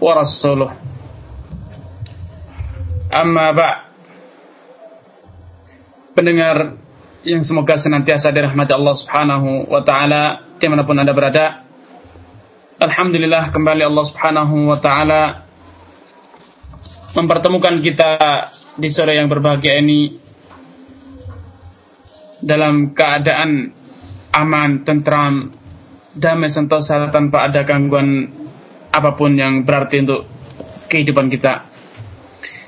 ورسوله Amma ba' Pendengar yang semoga senantiasa dirahmati Allah subhanahu wa ta'ala Dimanapun anda berada Alhamdulillah kembali Allah subhanahu wa ta'ala Mempertemukan kita di sore yang berbahagia ini Dalam keadaan aman, tentram, damai sentosa tanpa ada gangguan apa pun yang berarti untuk kehidupan kita.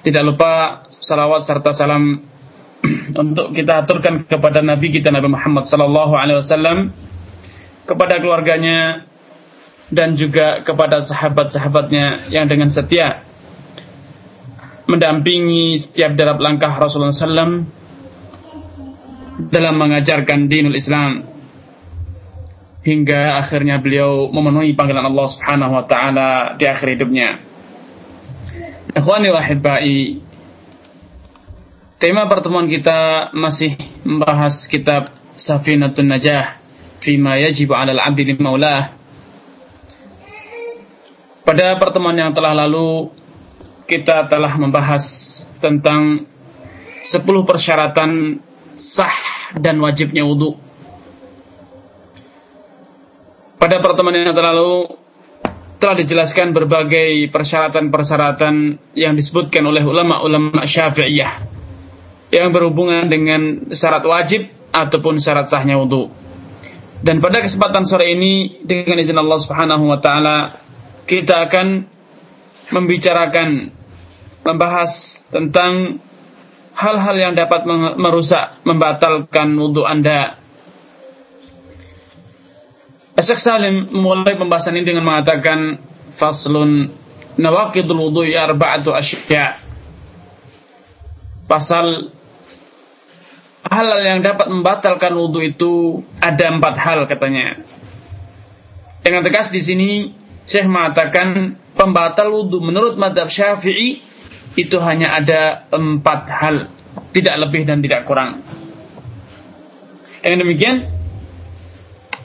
Tidak lupa salawat serta salam untuk kita aturkan kepada Nabi kita Nabi Muhammad sallallahu alaihi wasallam kepada keluarganya dan juga kepada sahabat-sahabatnya yang dengan setia mendampingi setiap derap langkah Rasulullah SAW dalam mengajarkan dinul Islam hingga akhirnya beliau memenuhi panggilan Allah Subhanahu wa taala di akhir hidupnya. Ikhwani wa tema pertemuan kita masih membahas kitab Safinatun Najah fima yajibu 'ala al-'abdi maulah. Pada pertemuan yang telah lalu kita telah membahas tentang 10 persyaratan sah dan wajibnya wudhu pada pertemuan yang lalu telah dijelaskan berbagai persyaratan-persyaratan yang disebutkan oleh ulama-ulama Syafi'iyah yang berhubungan dengan syarat wajib ataupun syarat sahnya wudhu. Dan pada kesempatan sore ini dengan izin Allah Subhanahu wa taala kita akan membicarakan membahas tentang hal-hal yang dapat merusak, membatalkan wudhu Anda Syekh Salim memulai pembahasan ini dengan mengatakan faslun nawaqidul wudu'i arba'atu asya. Pasal hal yang dapat membatalkan wudhu itu ada empat hal katanya. Dengan tegas di sini Syekh mengatakan pembatal wudhu menurut madhab Syafi'i itu hanya ada empat hal, tidak lebih dan tidak kurang. Dengan demikian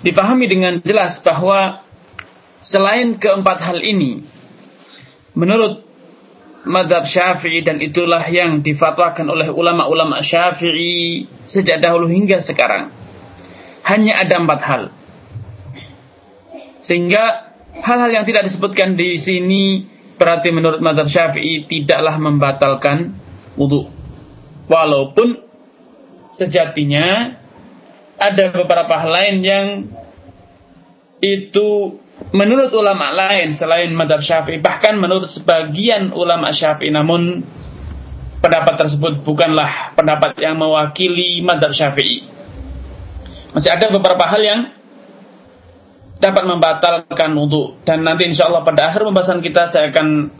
dipahami dengan jelas bahwa selain keempat hal ini, menurut madhab syafi'i dan itulah yang difatwakan oleh ulama-ulama syafi'i sejak dahulu hingga sekarang, hanya ada empat hal. Sehingga hal-hal yang tidak disebutkan di sini berarti menurut madhab syafi'i tidaklah membatalkan wudhu. Walaupun sejatinya ada beberapa hal lain yang itu menurut ulama lain selain madhab syafi'i. Bahkan menurut sebagian ulama syafi'i. Namun pendapat tersebut bukanlah pendapat yang mewakili madhab syafi'i. Masih ada beberapa hal yang dapat membatalkan wudhu dan nanti insya Allah pada akhir pembahasan kita saya akan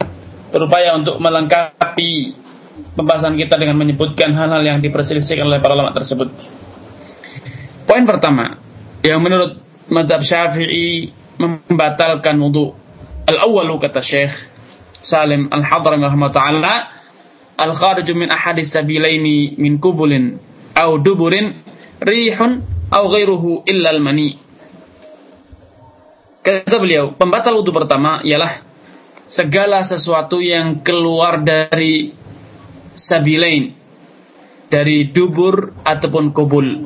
berupaya untuk melengkapi pembahasan kita dengan menyebutkan hal-hal yang diperselisihkan oleh para ulama tersebut. Poin pertama yang menurut madhab syafi'i membatalkan wudhu. Al-awwalu kata Syekh Salim Al-Hadrami rahmatullah Al-khariju min ahadis sabilaini min kubulin au duburin rihun au ghairuhu illa al-mani. Kata beliau, pembatal wudhu pertama ialah segala sesuatu yang keluar dari sabilain dari dubur ataupun kubul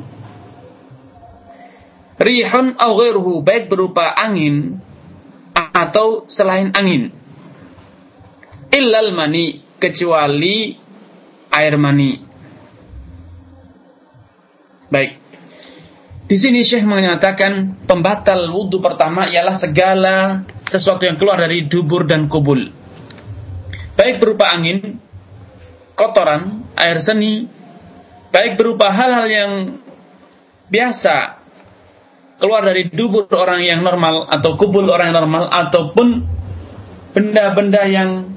rihun au baik berupa angin atau selain angin. Illal mani kecuali air mani. Baik. Di sini Syekh menyatakan pembatal wudhu pertama ialah segala sesuatu yang keluar dari dubur dan kubul. Baik berupa angin kotoran air seni. Baik berupa hal-hal yang biasa keluar dari dubur orang yang normal atau kubul orang yang normal ataupun benda-benda yang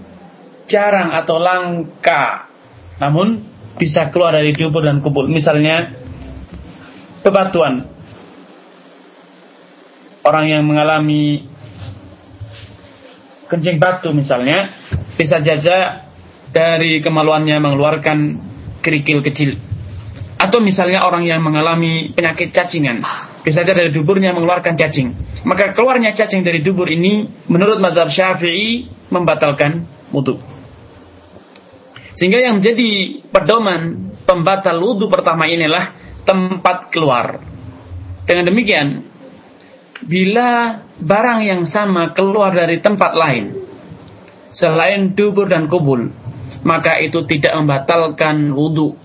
jarang atau langka. Namun bisa keluar dari dubur dan kubul. Misalnya bebatuan. Orang yang mengalami kencing batu misalnya bisa jaja dari kemaluannya mengeluarkan kerikil kecil. Atau misalnya orang yang mengalami penyakit cacingan bisa saja dari duburnya mengeluarkan cacing. Maka keluarnya cacing dari dubur ini menurut mazhab Syafi'i membatalkan wudhu. Sehingga yang menjadi pedoman pembatal wudhu pertama inilah tempat keluar. Dengan demikian, bila barang yang sama keluar dari tempat lain selain dubur dan kubul, maka itu tidak membatalkan wudhu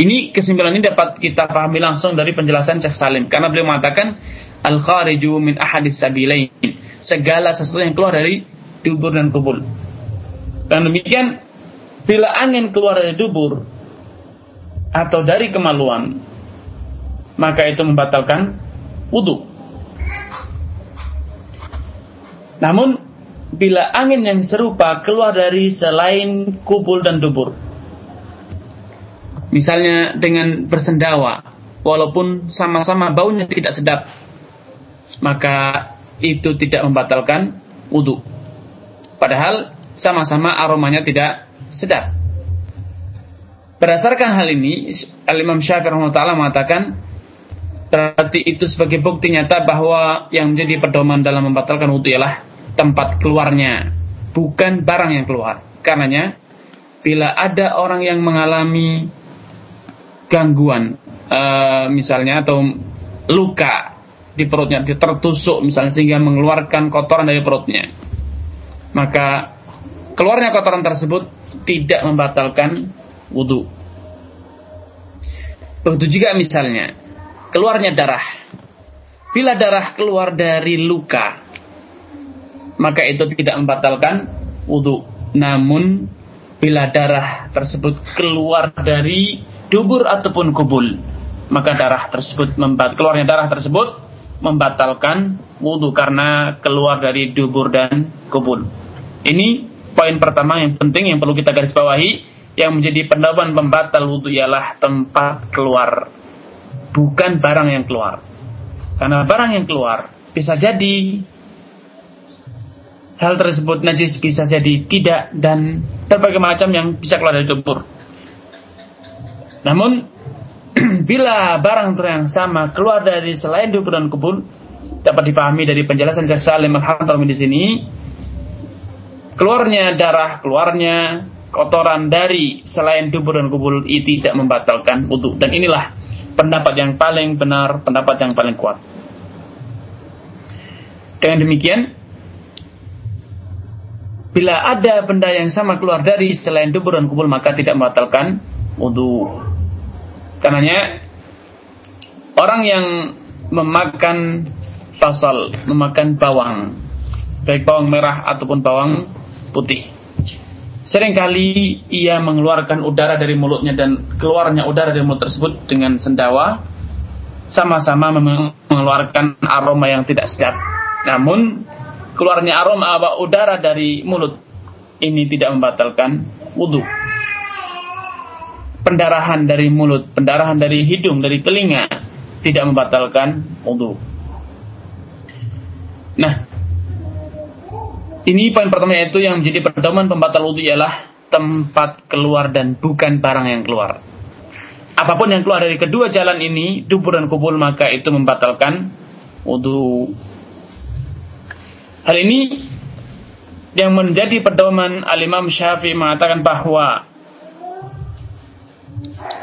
ini kesimpulan ini dapat kita pahami langsung dari penjelasan Syekh Salim karena beliau mengatakan al khariju min ahadis sabilain segala sesuatu yang keluar dari dubur dan kubul. Dan demikian bila angin keluar dari dubur atau dari kemaluan maka itu membatalkan wudhu. Namun bila angin yang serupa keluar dari selain kubul dan dubur Misalnya dengan bersendawa, walaupun sama-sama baunya tidak sedap, maka itu tidak membatalkan wudhu. Padahal sama-sama aromanya tidak sedap. Berdasarkan hal ini, Al-Imam Syafi'i taala mengatakan berarti itu sebagai bukti nyata bahwa yang menjadi pedoman dalam membatalkan wudhu ialah tempat keluarnya, bukan barang yang keluar. Karenanya, bila ada orang yang mengalami gangguan uh, misalnya atau luka di perutnya tertusuk misalnya sehingga mengeluarkan kotoran dari perutnya. Maka keluarnya kotoran tersebut tidak membatalkan wudhu begitu juga misalnya keluarnya darah. Bila darah keluar dari luka maka itu tidak membatalkan wudhu namun bila darah tersebut keluar dari dubur ataupun kubul maka darah tersebut membat keluarnya darah tersebut membatalkan wudhu karena keluar dari dubur dan kubul. Ini poin pertama yang penting yang perlu kita garis bawahi. Yang menjadi pendapat pembatal wudhu ialah tempat keluar. Bukan barang yang keluar. Karena barang yang keluar bisa jadi hal tersebut najis bisa jadi tidak dan berbagai macam yang bisa keluar dari dubur namun bila barang yang sama keluar dari selain dubur dan kubul dapat dipahami dari penjelasan Syekh Salim Al-Hadrami di sini keluarnya darah, keluarnya kotoran dari selain dubur dan kubul itu tidak membatalkan wudhu dan inilah pendapat yang paling benar, pendapat yang paling kuat. Dengan demikian, bila ada benda yang sama keluar dari selain dubur dan kubul maka tidak membatalkan wudhu. Karenanya orang yang memakan pasal, memakan bawang, baik bawang merah ataupun bawang putih. Seringkali ia mengeluarkan udara dari mulutnya dan keluarnya udara dari mulut tersebut dengan sendawa sama-sama mengeluarkan aroma yang tidak sedap. Namun keluarnya aroma udara dari mulut ini tidak membatalkan wudhu pendarahan dari mulut, pendarahan dari hidung, dari telinga tidak membatalkan wudhu. Nah, ini poin pertama yaitu yang menjadi pedoman pembatal wudhu ialah tempat keluar dan bukan barang yang keluar. Apa pun yang keluar dari kedua jalan ini, dubur dan kubul, maka itu membatalkan wudhu. Hal ini yang menjadi pedoman Al-Imam Syafi'i mengatakan bahwa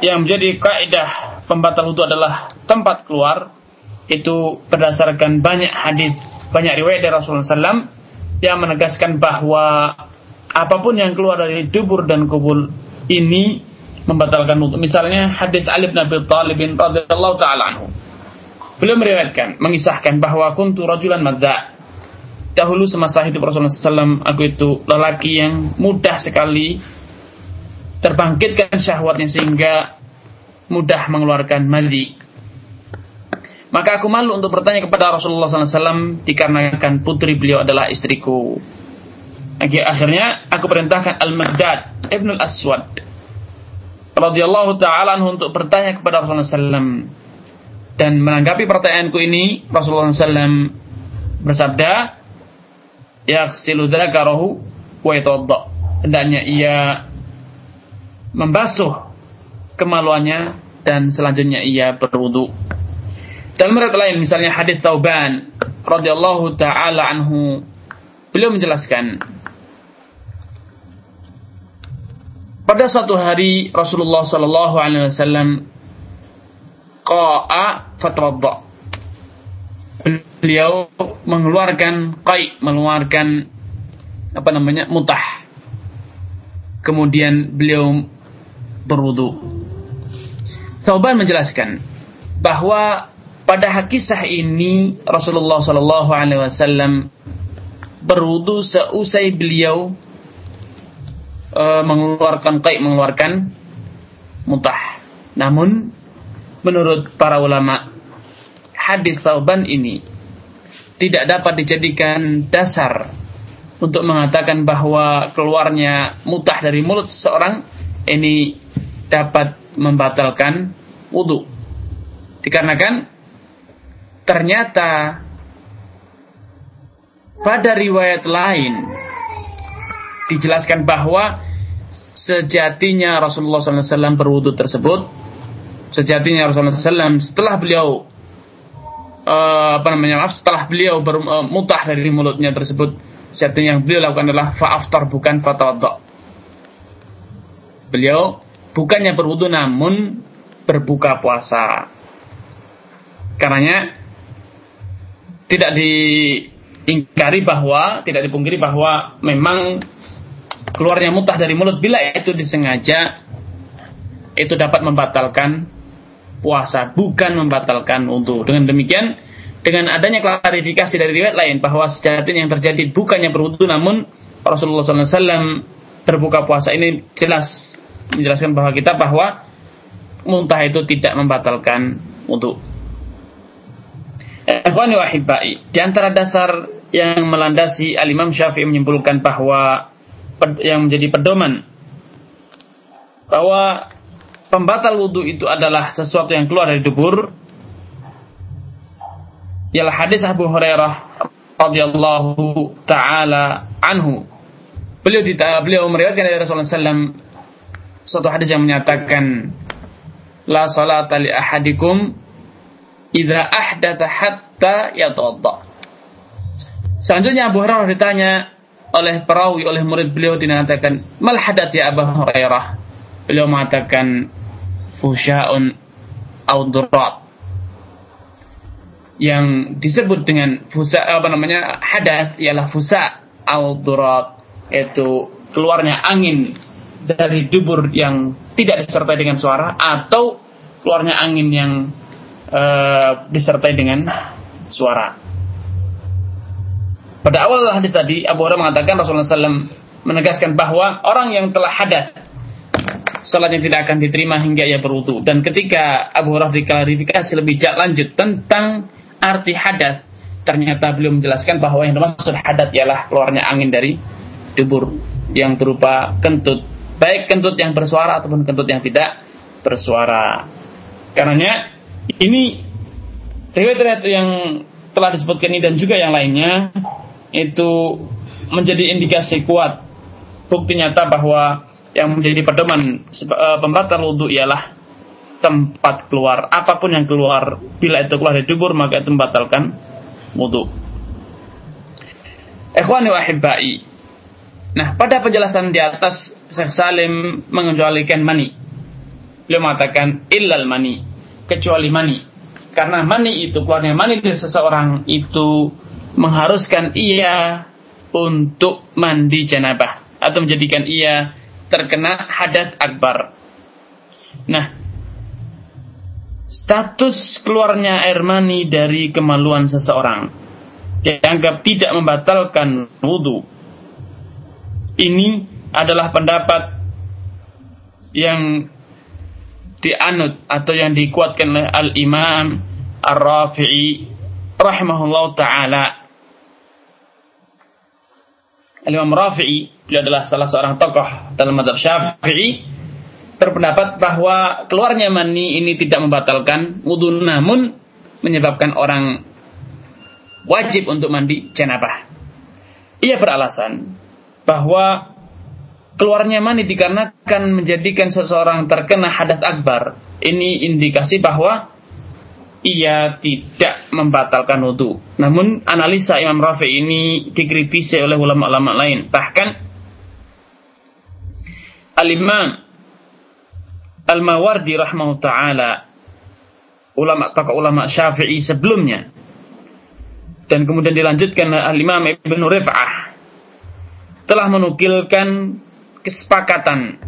yang menjadi kaidah pembatal wudhu adalah tempat keluar itu berdasarkan banyak hadis, banyak riwayat dari Rasulullah SAW yang menegaskan bahwa apa pun yang keluar dari dubur dan kubul ini membatalkan wudhu. Misalnya hadis Ali bin Abi Thalib radhiyallahu taala anhu. Beliau meriwayatkan, mengisahkan bahwa kuntu rajulan madza. Dahulu semasa hidup Rasulullah SAW, aku itu lelaki yang mudah sekali terbangkitkan syahwatnya sehingga mudah mengeluarkan madi. Maka aku malu untuk bertanya kepada Rasulullah SAW dikarenakan putri beliau adalah istriku. Akhirnya aku perintahkan Al-Maghdad Ibn Al-Aswad radhiyallahu taala untuk bertanya kepada Rasulullah SAW dan menanggapi pertanyaanku ini Rasulullah SAW bersabda yaghsilu dzakarahu wa yatawadda hendaknya ia membasuh kemaluannya dan selanjutnya ia berwudu dalam riwayat lain misalnya hadis Tauban radhiyallahu taala anhu beliau menjelaskan pada suatu hari Rasulullah sallallahu alaihi wasallam qa'a fatwadda. Beliau mengeluarkan qai, mengeluarkan apa namanya? mutah. Kemudian beliau berwudu. Tauban menjelaskan bahwa pada kisah ini Rasulullah Shallallahu Alaihi Wasallam berwudu seusai beliau e, mengeluarkan qai, mengeluarkan mutah. Namun menurut para ulama hadis tauban ini tidak dapat dijadikan dasar untuk mengatakan bahwa keluarnya mutah dari mulut seseorang ini dapat membatalkan wudhu. Dikarenakan ternyata pada riwayat lain dijelaskan bahwa sejatinya Rasulullah SAW berwudhu tersebut sejatinya Rasulullah SAW setelah beliau uh, apa namanya maaf setelah beliau bermutah uh, dari mulutnya tersebut sejatinya yang beliau lakukan adalah fa'aftar bukan fatawadda beliau bukannya berwudu namun berbuka puasa. Karenanya tidak diingkari bahwa tidak dipungkiri bahwa memang keluarnya mutah dari mulut. Bila itu disengaja itu dapat membatalkan puasa, bukan membatalkan wudhu. Dengan demikian, dengan adanya klarifikasi dari riwayat lain bahwa sejatinya yang terjadi bukannya berwudhu, namun Rasulullah SAW berbuka puasa ini jelas menjelaskan bahwa kita bahwa muntah itu tidak membatalkan wudhu. Ikhwani wa di antara dasar yang melandasi Al-Imam Syafi'i menyimpulkan bahwa yang menjadi pedoman bahwa pembatal wudhu itu adalah sesuatu yang keluar dari dubur ialah hadis Abu Hurairah radhiyallahu taala anhu beliau di, beliau meriwayatkan dari Rasulullah SAW suatu hadis yang menyatakan la salata li ahadikum idza ahdatha hatta yatawadda selanjutnya Abu Hurairah ditanya oleh perawi oleh murid beliau dinatakan mal hadat ya Abu Hurairah? Beliau mengatakan fusya'un audrat yang disebut dengan fusa apa namanya hadat ialah fusa audrat itu keluarnya angin dari dubur yang tidak disertai dengan suara atau keluarnya angin yang uh, disertai dengan suara. Pada awal hadis tadi Abu Hurairah mengatakan Rasulullah SAW menegaskan bahwa orang yang telah hadat salatnya tidak akan diterima hingga ia berwudu. Dan ketika Abu Hurairah diklarifikasi lebih lanjut tentang arti hadat, ternyata beliau menjelaskan bahwa yang dimaksud hadat ialah keluarnya angin dari dubur yang berupa kentut, baik kentut yang bersuara ataupun kentut yang tidak bersuara. Karenanya ini riwayat-riwayat yang telah disebutkan ini dan juga yang lainnya itu menjadi indikasi kuat bukti nyata bahwa yang menjadi pedoman uh, pembatal wudhu ialah tempat keluar apa pun yang keluar bila itu keluar dari dubur maka itu membatalkan wudhu. Ikhwani wa. Nah, pada penjelasan di atas Syekh Salim mengecualikan mani. Beliau mengatakan illal mani, kecuali mani. Karena mani itu keluarnya mani dari seseorang itu mengharuskan ia untuk mandi janabah atau menjadikan ia terkena hadat akbar. Nah, status keluarnya air mani dari kemaluan seseorang dianggap tidak membatalkan wudhu. Ini adalah pendapat yang dianut atau yang dikuatkan oleh Al-Imam Ar-Rafi'i rahimahullah taala. Imam Rafi'i, beliau adalah salah seorang tokoh dalam madhab Syafi'i, berpendapat bahwa keluarnya mani ini tidak membatalkan wudhu namun menyebabkan orang wajib untuk mandi janabah. Ia beralasan bahwa keluarnya mani dikarenakan menjadikan seseorang terkena hadat akbar. Ini indikasi bahwa ia tidak membatalkan wudhu. Namun analisa Imam Rafi ini dikritisi oleh ulama-ulama lain. Bahkan Al-Imam Al-Mawardi rahmahu ta'ala ulama tokoh ulama Syafi'i sebelumnya dan kemudian dilanjutkan Al-Imam Ibn Rif'ah telah menukilkan kesepakatan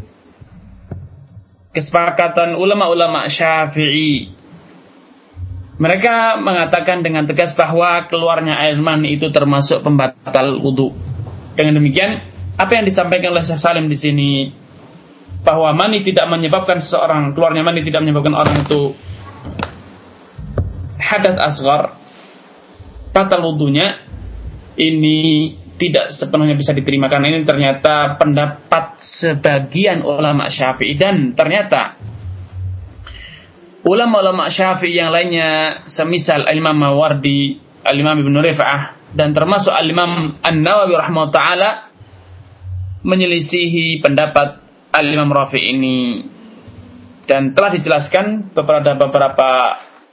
kesepakatan ulama-ulama Syafi'i mereka mengatakan dengan tegas bahwa keluarnya air mani itu termasuk pembatal wudhu. Dengan demikian, apa yang disampaikan oleh Syekh Salim di sini bahwa mani tidak menyebabkan seseorang keluarnya mani tidak menyebabkan orang itu hadat asgar batal wudhunya ini tidak sepenuhnya bisa diterima karena ini ternyata pendapat sebagian ulama syafi'i. Dan ternyata ulama-ulama syafi'i yang lainnya semisal Al-Imam Mawardi, Al-Imam Ibn Rifa'ah dan termasuk Al-Imam An-Nawawi taala menyelisihi pendapat Al-Imam Rafi ini. Dan telah dijelaskan beberapa beberapa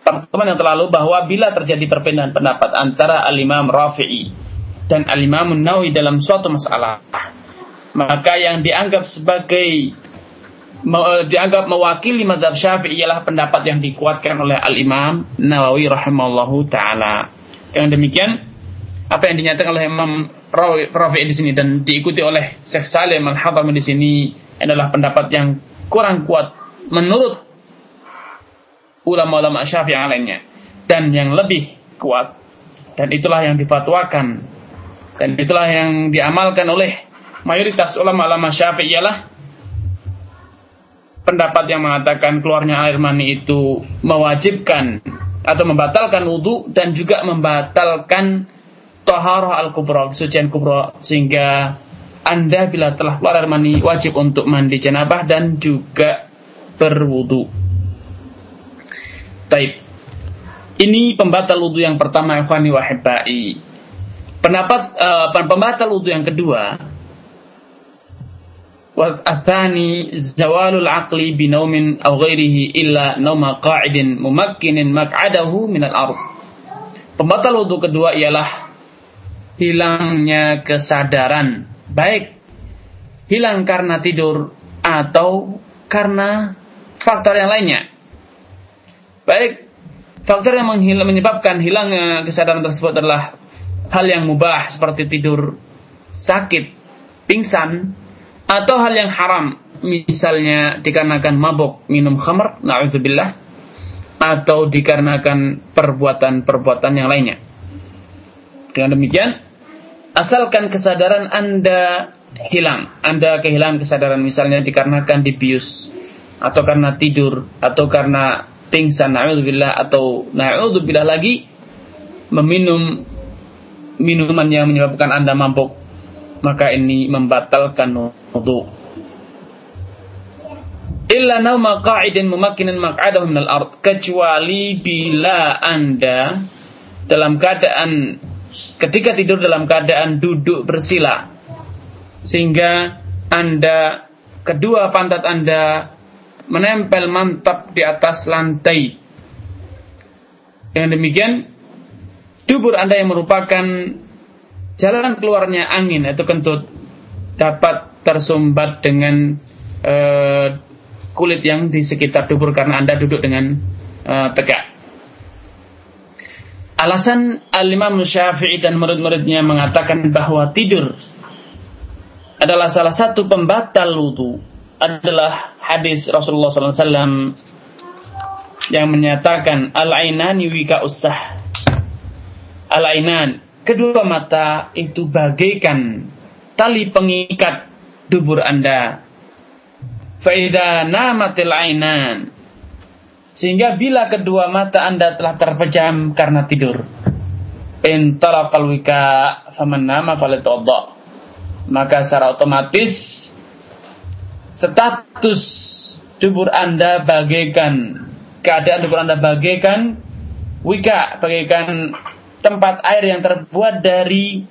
pertemuan yang terlalu bahwa bila terjadi perbedaan pendapat antara Al-Imam Rafi'i dan Al-Imam Nawawi dalam suatu masalah maka yang dianggap sebagai dianggap mewakili madhab syafi'i ialah pendapat yang dikuatkan oleh Al-Imam Nawawi rahimallahu taala. Dengan demikian, apa yang dinyatakan oleh Imam Rafi di sini dan diikuti oleh Syekh Salim Al-Hadami di sini adalah pendapat yang kurang kuat menurut ulama-ulama Syafi'i yang lainnya dan yang lebih kuat dan itulah yang difatwakan dan itulah yang diamalkan oleh mayoritas ulama-ulama Syafi'i ialah pendapat yang mengatakan keluarnya air mani itu mewajibkan atau membatalkan wudhu dan juga membatalkan toharoh al-kubra, kesucian kubra sehingga anda bila telah keluar air mani wajib untuk mandi janabah dan juga berwudhu. Taib. Ini pembatal wudhu yang pertama, ikhwani wahibai. Pendapat uh, pembatal wudhu yang kedua والثاني زوال العقل بنوم أو غيره إلا نوم قاعد ممكن مقعده من الأرض Pembatal wudhu kedua ialah hilangnya kesadaran, baik hilang karena tidur atau karena faktor yang lainnya. Baik faktor yang menyebabkan hilangnya kesadaran tersebut adalah hal yang mubah seperti tidur, sakit, pingsan, atau hal yang haram misalnya dikarenakan mabuk minum khamr na'udzubillah atau dikarenakan perbuatan-perbuatan yang lainnya. Dengan demikian asalkan kesadaran Anda hilang. Anda kehilangan kesadaran misalnya dikarenakan dibius atau karena tidur atau karena pingsan na'udzubillah atau na'udzubillah lagi meminum minuman yang menyebabkan Anda mabuk maka ini membatalkan wudu. Illa nauma qa'idin mumakkinan maq'adahu minal ard kecuali bila Anda dalam keadaan ketika tidur dalam keadaan duduk bersila sehingga Anda kedua pantat Anda menempel mantap di atas lantai. Dengan demikian, dubur Anda yang merupakan jalan keluarnya angin atau kentut dapat tersumbat dengan uh, kulit yang di sekitar dubur karena Anda duduk dengan uh, tegak. Alasan Al-Imam Syafi'i dan murid-muridnya mengatakan bahwa tidur adalah salah satu pembatal wudhu adalah hadis Rasulullah SAW yang menyatakan al-ainani wika usah al-ainan kedua mata itu bagaikan tali pengikat dubur Anda. Faida namatil ainan. Sehingga bila kedua mata Anda telah terpejam karena tidur. Intalaqal wika faman nama maka secara otomatis status dubur Anda bagaikan keadaan dubur Anda bagaikan wika, bagaikan tempat air yang terbuat dari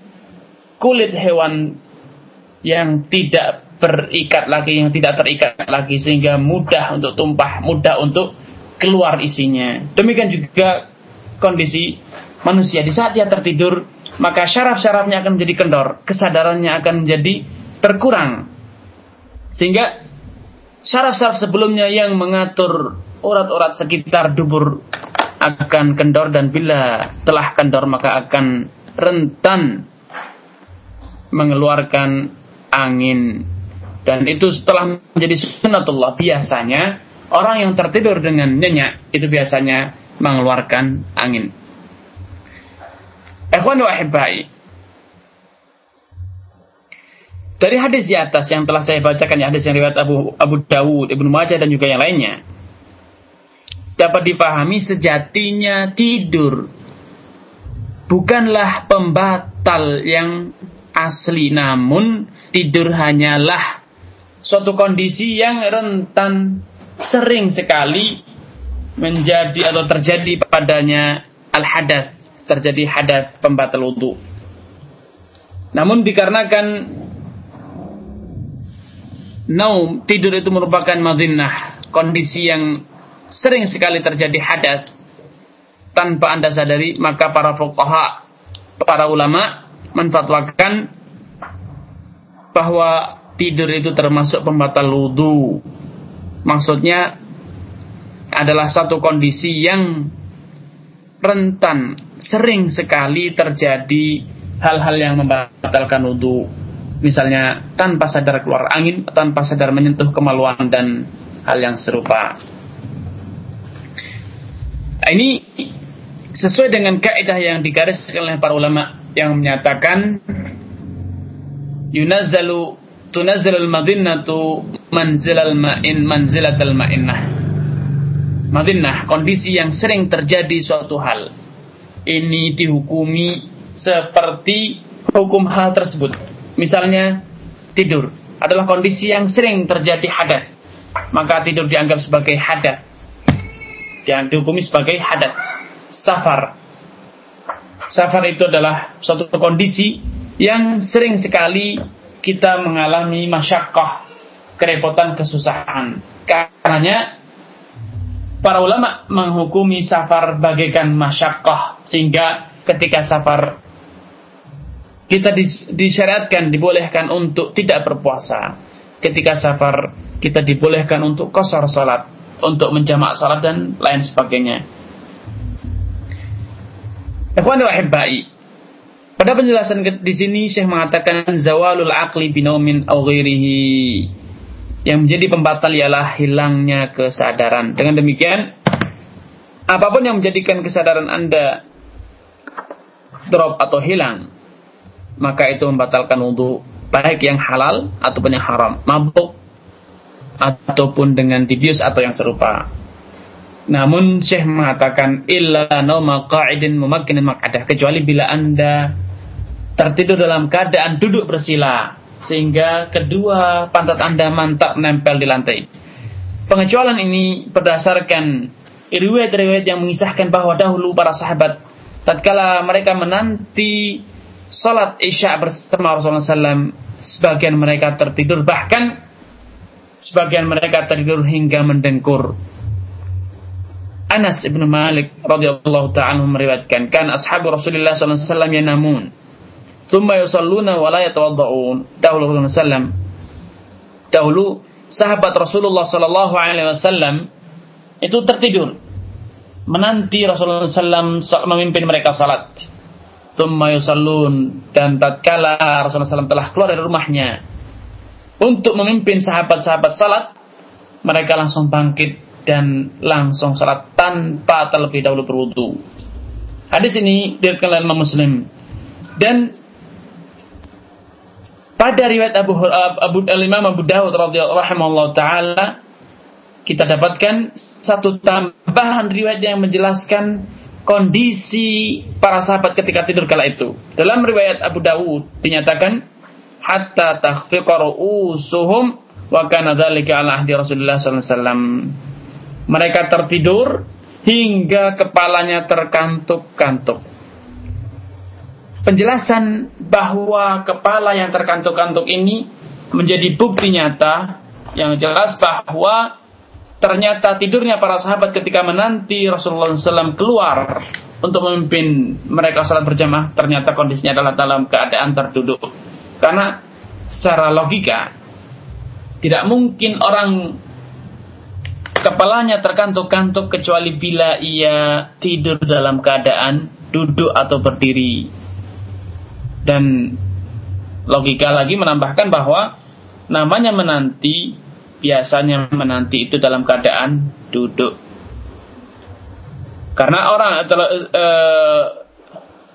kulit hewan yang tidak berikat lagi, yang tidak terikat lagi sehingga mudah untuk tumpah, mudah untuk keluar isinya. Demikian juga kondisi manusia di saat dia tertidur, maka syaraf-syarafnya akan menjadi kendor, kesadarannya akan menjadi terkurang. Sehingga syaraf-syaraf sebelumnya yang mengatur urat-urat sekitar dubur akan kendor dan bila telah kendor maka akan rentan mengeluarkan angin dan itu setelah menjadi sunatullah biasanya orang yang tertidur dengan nyenyak itu biasanya mengeluarkan angin. Ikhwan wa. Dari hadis di atas yang telah saya bacakan, ya hadis yang riwayat Abu Abu Dawud, Ibnu Majah dan juga yang lainnya, dapat dipahami sejatinya tidur bukanlah pembatal yang asli, namun tidur hanyalah suatu kondisi yang rentan sering sekali menjadi atau terjadi padanya al-hadat, terjadi hadat pembatal wudhu. Namun dikarenakan naum tidur itu merupakan madinah, kondisi yang sering sekali terjadi hadat tanpa Anda sadari, maka para fuqaha, para ulama menfatwakan bahwa tidur itu termasuk pembatal wudhu. Maksudnya adalah satu kondisi yang rentan, sering sekali terjadi hal-hal yang membatalkan wudhu. Misalnya tanpa sadar keluar angin, tanpa sadar menyentuh kemaluan dan hal yang serupa. Nah, ini sesuai dengan kaidah yang digariskan oleh para ulama yang menyatakan yunazzalu tunazzalul madinnatu manzilal ma'in manzilatal ma'innah. Madinnah, kondisi yang sering terjadi suatu hal. Ini dihukumi seperti hukum hal tersebut. Misalnya tidur adalah kondisi yang sering terjadi hadat. Maka tidur dianggap sebagai hadat. Yang dihukumi sebagai hadat. Safar. Safar itu adalah suatu kondisi yang sering sekali kita mengalami masyakkah, kerepotan, kesusahan. Karenanya para ulama menghukumi safar bagaikan masyakkah sehingga ketika safar kita disyariatkan dibolehkan untuk tidak berpuasa. Ketika safar kita dibolehkan untuk kosor salat, untuk menjamak salat dan lain sebagainya. Ikhwan wa pada penjelasan di sini Syekh mengatakan zawalul akli binomin au ghairihi. Yang menjadi pembatal ialah hilangnya kesadaran. Dengan demikian, apa pun yang menjadikan kesadaran Anda drop atau hilang, maka itu membatalkan wudhu baik yang halal ataupun yang haram, mabuk ataupun dengan dibius atau yang serupa. Namun Syekh mengatakan illa nauma qa'idin mumakkinin maq'adah kecuali bila Anda tertidur dalam keadaan duduk bersila sehingga kedua pantat Anda mantap menempel di lantai. Pengecualian ini berdasarkan riwayat-riwayat yang mengisahkan bahwa dahulu para sahabat tatkala mereka menanti salat Isya bersama Rasulullah SAW, sebagian mereka tertidur bahkan sebagian mereka tertidur hingga mendengkur. Anas ibn Malik radhiyallahu taala meriwayatkan kan ashabu Rasulullah sallallahu alaihi wasallam yanamun Thumma yusalluna wa la yatawadda'un. Dahulu Rasulullah. Dahulu sahabat Rasulullah sallallahu alaihi wasallam itu tertidur menanti Rasulullah SAW memimpin mereka salat. Thumma yusallun dan tatkala Rasulullah SAW telah keluar dari rumahnya untuk memimpin sahabat-sahabat salat, mereka langsung bangkit dan langsung salat tanpa terlebih dahulu berwudu. Hadis ini diriwayatkan oleh Muslim dan pada riwayat Abu Abu Imam Abu Dawud radhiyallahu taala kita dapatkan satu tambahan riwayat yang menjelaskan kondisi para sahabat ketika tidur kala itu. Dalam riwayat Abu Dawud dinyatakan hatta takhfiqa ru'usuhum wa kana dzalika ala ahdi Rasulullah sallallahu alaihi wasallam. Mereka tertidur hingga kepalanya terkantuk-kantuk. Penjelasan bahwa kepala yang terkantuk-kantuk ini menjadi bukti nyata yang jelas bahwa ternyata tidurnya para sahabat ketika menanti Rasulullah SAW keluar untuk memimpin mereka salat berjamaah ternyata kondisinya adalah dalam keadaan terduduk karena secara logika tidak mungkin orang kepalanya terkantuk-kantuk kecuali bila ia tidur dalam keadaan duduk atau berdiri. Dan logika lagi menambahkan bahwa namanya menanti biasanya menanti itu dalam keadaan duduk. Karena orang e,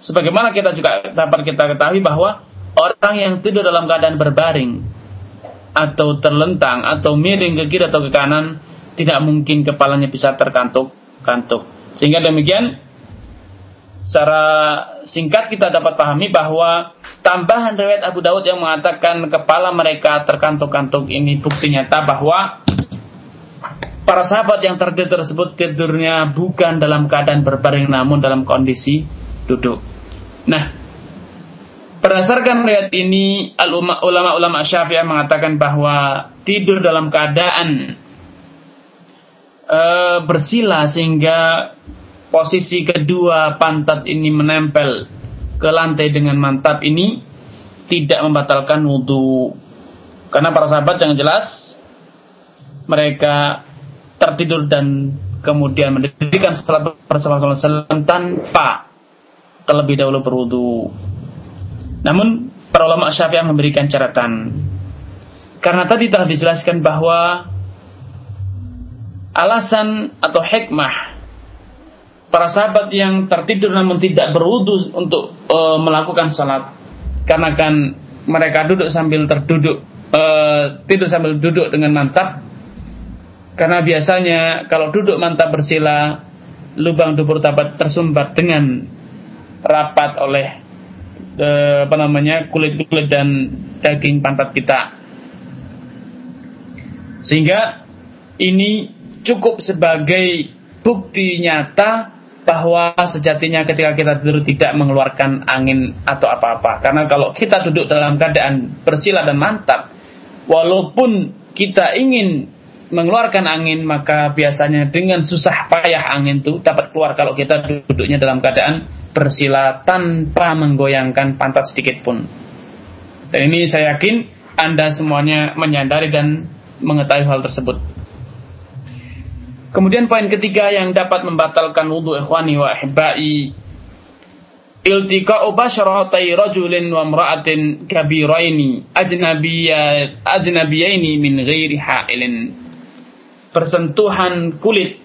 sebagaimana kita juga dapat kita ketahui bahwa orang yang tidur dalam keadaan berbaring atau terlentang atau miring ke kiri atau ke kanan tidak mungkin kepalanya bisa terkantuk-kantuk. Sehingga demikian secara singkat kita dapat pahami bahwa tambahan riwayat Abu Dawud yang mengatakan kepala mereka terkantuk-kantuk ini bukti nyata bahwa para sahabat yang tertidur tersebut tidurnya bukan dalam keadaan berbaring namun dalam kondisi duduk. Nah, berdasarkan riwayat ini ulama-ulama Syafi'ah mengatakan bahwa tidur dalam keadaan e, bersila sehingga posisi kedua pantat ini menempel ke lantai dengan mantap ini tidak membatalkan wudhu. Karena para sahabat yang jelas mereka tertidur dan kemudian mendirikan salat bersama Rasulullah tanpa terlebih dahulu berwudhu. Namun para ulama Syafi'ah memberikan catatan. Karena tadi telah dijelaskan bahwa alasan atau hikmah para sahabat yang tertidur namun tidak berwudu untuk e, melakukan salat karena kan mereka duduk sambil terduduk e, tidur sambil duduk dengan mantap karena biasanya kalau duduk mantap bersila lubang dubur tabat tersumbat dengan rapat oleh e, apa namanya kulit-kulit dan daging pantat kita sehingga ini cukup sebagai bukti nyata bahwa sejatinya ketika kita tidur tidak mengeluarkan angin atau apa-apa. Karena kalau kita duduk dalam keadaan bersila dan mantap, walaupun kita ingin mengeluarkan angin, maka biasanya dengan susah payah angin itu dapat keluar kalau kita duduknya dalam keadaan bersila tanpa menggoyangkan pantat sedikit pun. Dan ini saya yakin Anda semuanya menyadari dan mengetahui hal tersebut. Kemudian poin ketiga yang dapat membatalkan wudhu ikhwani wa ahibbai iltiqa'u basyaratai rajulin wa imra'atin kabiraini ajnabiyaini min ghairi ha'ilin persentuhan kulit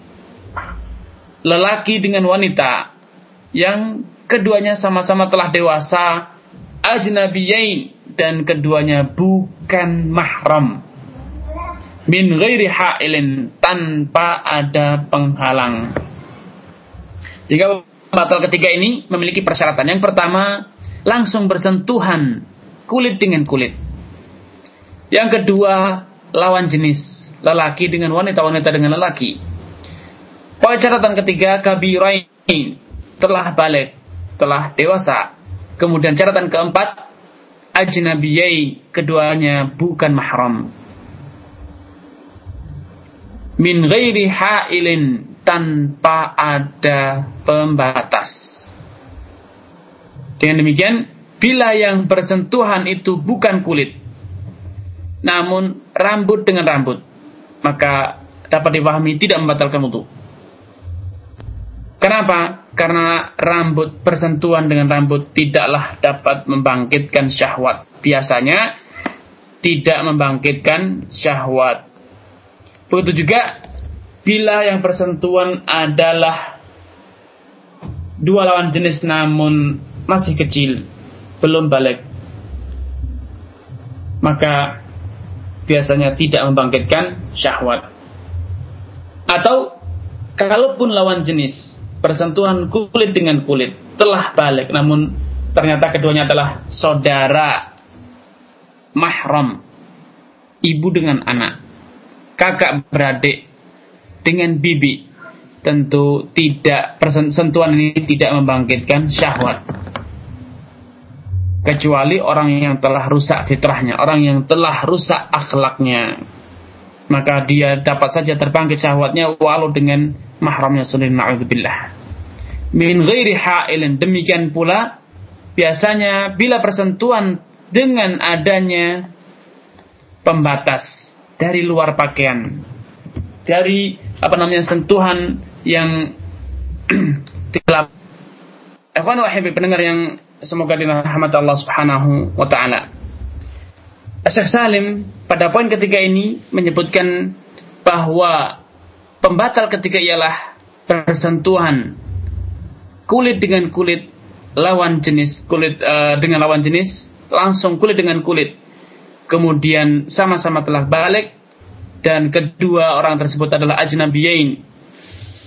lelaki dengan wanita yang keduanya sama-sama telah dewasa ajnabiyain dan keduanya bukan mahram min ghairi ha'ilin tanpa ada penghalang. Sehingga batal ketiga ini memiliki persyaratan. Yang pertama, langsung bersentuhan kulit dengan kulit. Yang kedua, lawan jenis, lelaki dengan wanita, wanita dengan lelaki. Poin catatan ketiga, kabirain telah balik, telah dewasa. Kemudian catatan keempat, ajnabiyai keduanya bukan mahram min ghairi ha'ilin tanpa ada pembatas. Dengan demikian, bila yang bersentuhan itu bukan kulit, namun rambut dengan rambut, maka dapat dipahami tidak membatalkan wudhu. Kenapa? Karena rambut bersentuhan dengan rambut tidaklah dapat membangkitkan syahwat. Biasanya tidak membangkitkan syahwat. Begitu juga bila yang persentuhan adalah dua lawan jenis namun masih kecil, belum balik. Maka biasanya tidak membangkitkan syahwat. Atau kalaupun lawan jenis persentuhan kulit dengan kulit telah balik. Namun ternyata keduanya adalah saudara mahram, ibu dengan anak, kakak beradik dengan bibi, tentu tidak persentuhan ini tidak membangkitkan syahwat. Kecuali orang yang telah rusak fitrahnya, orang yang telah rusak akhlaknya, maka dia dapat saja terbangkit syahwatnya walau dengan mahramnya sendiri na'udzubillah. Min ghairi ha'ilin. Demikian pula biasanya bila persentuhan dengan adanya pembatas dari luar pakaian dari apa namanya sentuhan yang gelap Ikhwan wahai pendengar yang semoga dirahmati Allah Subhanahu wa taala. Syekh Salim pada poin ketiga ini menyebutkan bahwa pembatal ketiga ialah persentuhan kulit dengan kulit lawan jenis kulit uh, dengan lawan jenis langsung kulit dengan kulit. Kemudian sama-sama telah balik dan kedua orang tersebut adalah ajnabiyain.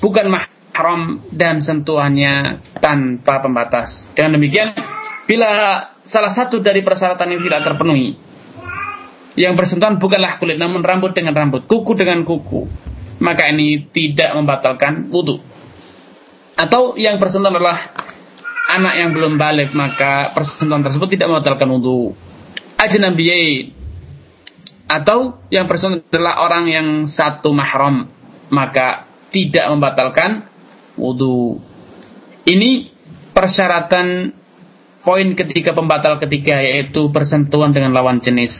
Bukan mahram dan sentuhannya tanpa pembatas. Dengan demikian bila salah satu dari persyaratan ini tidak terpenuhi yang bersentuhan bukanlah kulit namun rambut dengan rambut kuku dengan kuku maka ini tidak membatalkan wudhu atau yang bersentuhan adalah anak yang belum balik maka persentuhan tersebut tidak membatalkan wudhu ajnabiyai atau yang bersentuhan adalah orang yang satu mahram maka tidak membatalkan wudhu ini persyaratan poin ketiga pembatal ketiga yaitu persentuhan dengan lawan jenis.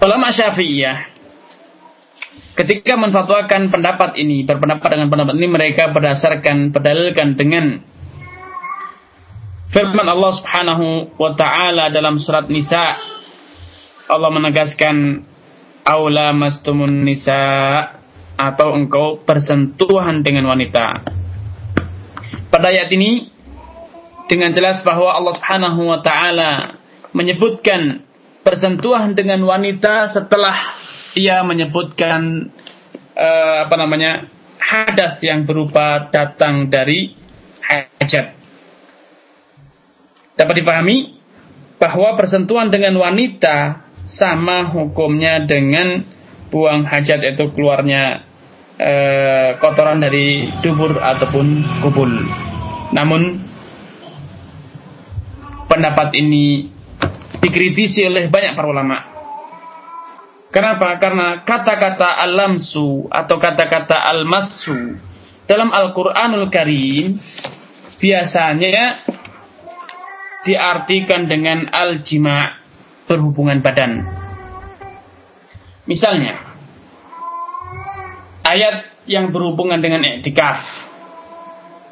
Ulama syafi'iyah ketika menfatwakan pendapat ini, berpendapat dengan pendapat ini mereka berdasarkan berdalilkan dengan firman Allah Subhanahu wa taala dalam surat Nisa Allah menegaskan aula mastumun nisa atau engkau bersentuhan dengan wanita. Pada ayat ini dengan jelas bahwa Allah Subhanahu wa taala menyebutkan persentuhan dengan wanita setelah ia menyebutkan uh, apa namanya hadas yang berupa datang dari hajat. Dapat dipahami bahwa persentuhan dengan wanita sama hukumnya dengan buang hajat itu keluarnya uh, kotoran dari dubur ataupun kubul. Namun pendapat ini dikritisi oleh banyak para ulama Kenapa? Karena kata-kata al-lamsu atau kata-kata al-massu dalam Al-Quranul Karim biasanya diartikan dengan al-jima' berhubungan badan. Misalnya, ayat yang berhubungan dengan i'tikaf.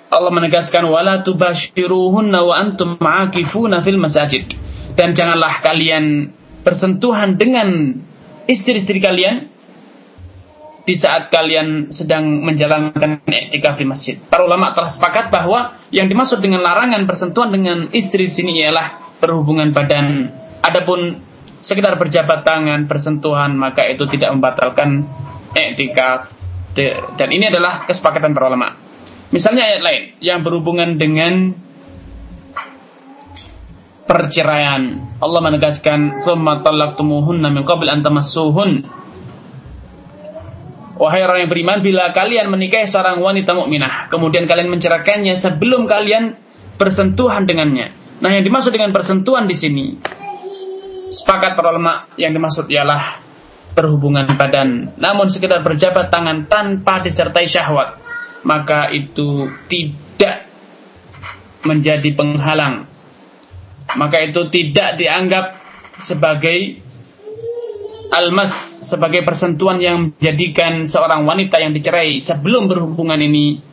Allah menegaskan wala tubashiruhunna wa antum ma'akifuna fil masajid. Dan janganlah kalian bersentuhan dengan istri-istri kalian di saat kalian sedang menjalankan iktikaf di masjid. Para ulama telah sepakat bahwa yang dimaksud dengan larangan bersentuhan dengan istri di sini ialah berhubungan badan. Adapun sekedar berjabat tangan, bersentuhan, maka itu tidak membatalkan iktikaf. Dan ini adalah kesepakatan para ulama. Misalnya ayat lain yang berhubungan dengan perceraian. Allah menegaskan, "Tsumma talaqtumuhunna min qabl an tamassuhun." Wahai orang yang beriman, bila kalian menikahi seorang wanita mukminah, kemudian kalian menceraikannya sebelum kalian bersentuhan dengannya. Nah, yang dimaksud dengan bersentuhan di sini, sepakat para ulama yang dimaksud ialah berhubungan badan. Namun sekedar berjabat tangan tanpa disertai syahwat, maka itu tidak menjadi penghalang maka itu tidak dianggap sebagai almas sebagai persentuhan yang menjadikan seorang wanita yang dicerai sebelum berhubungan ini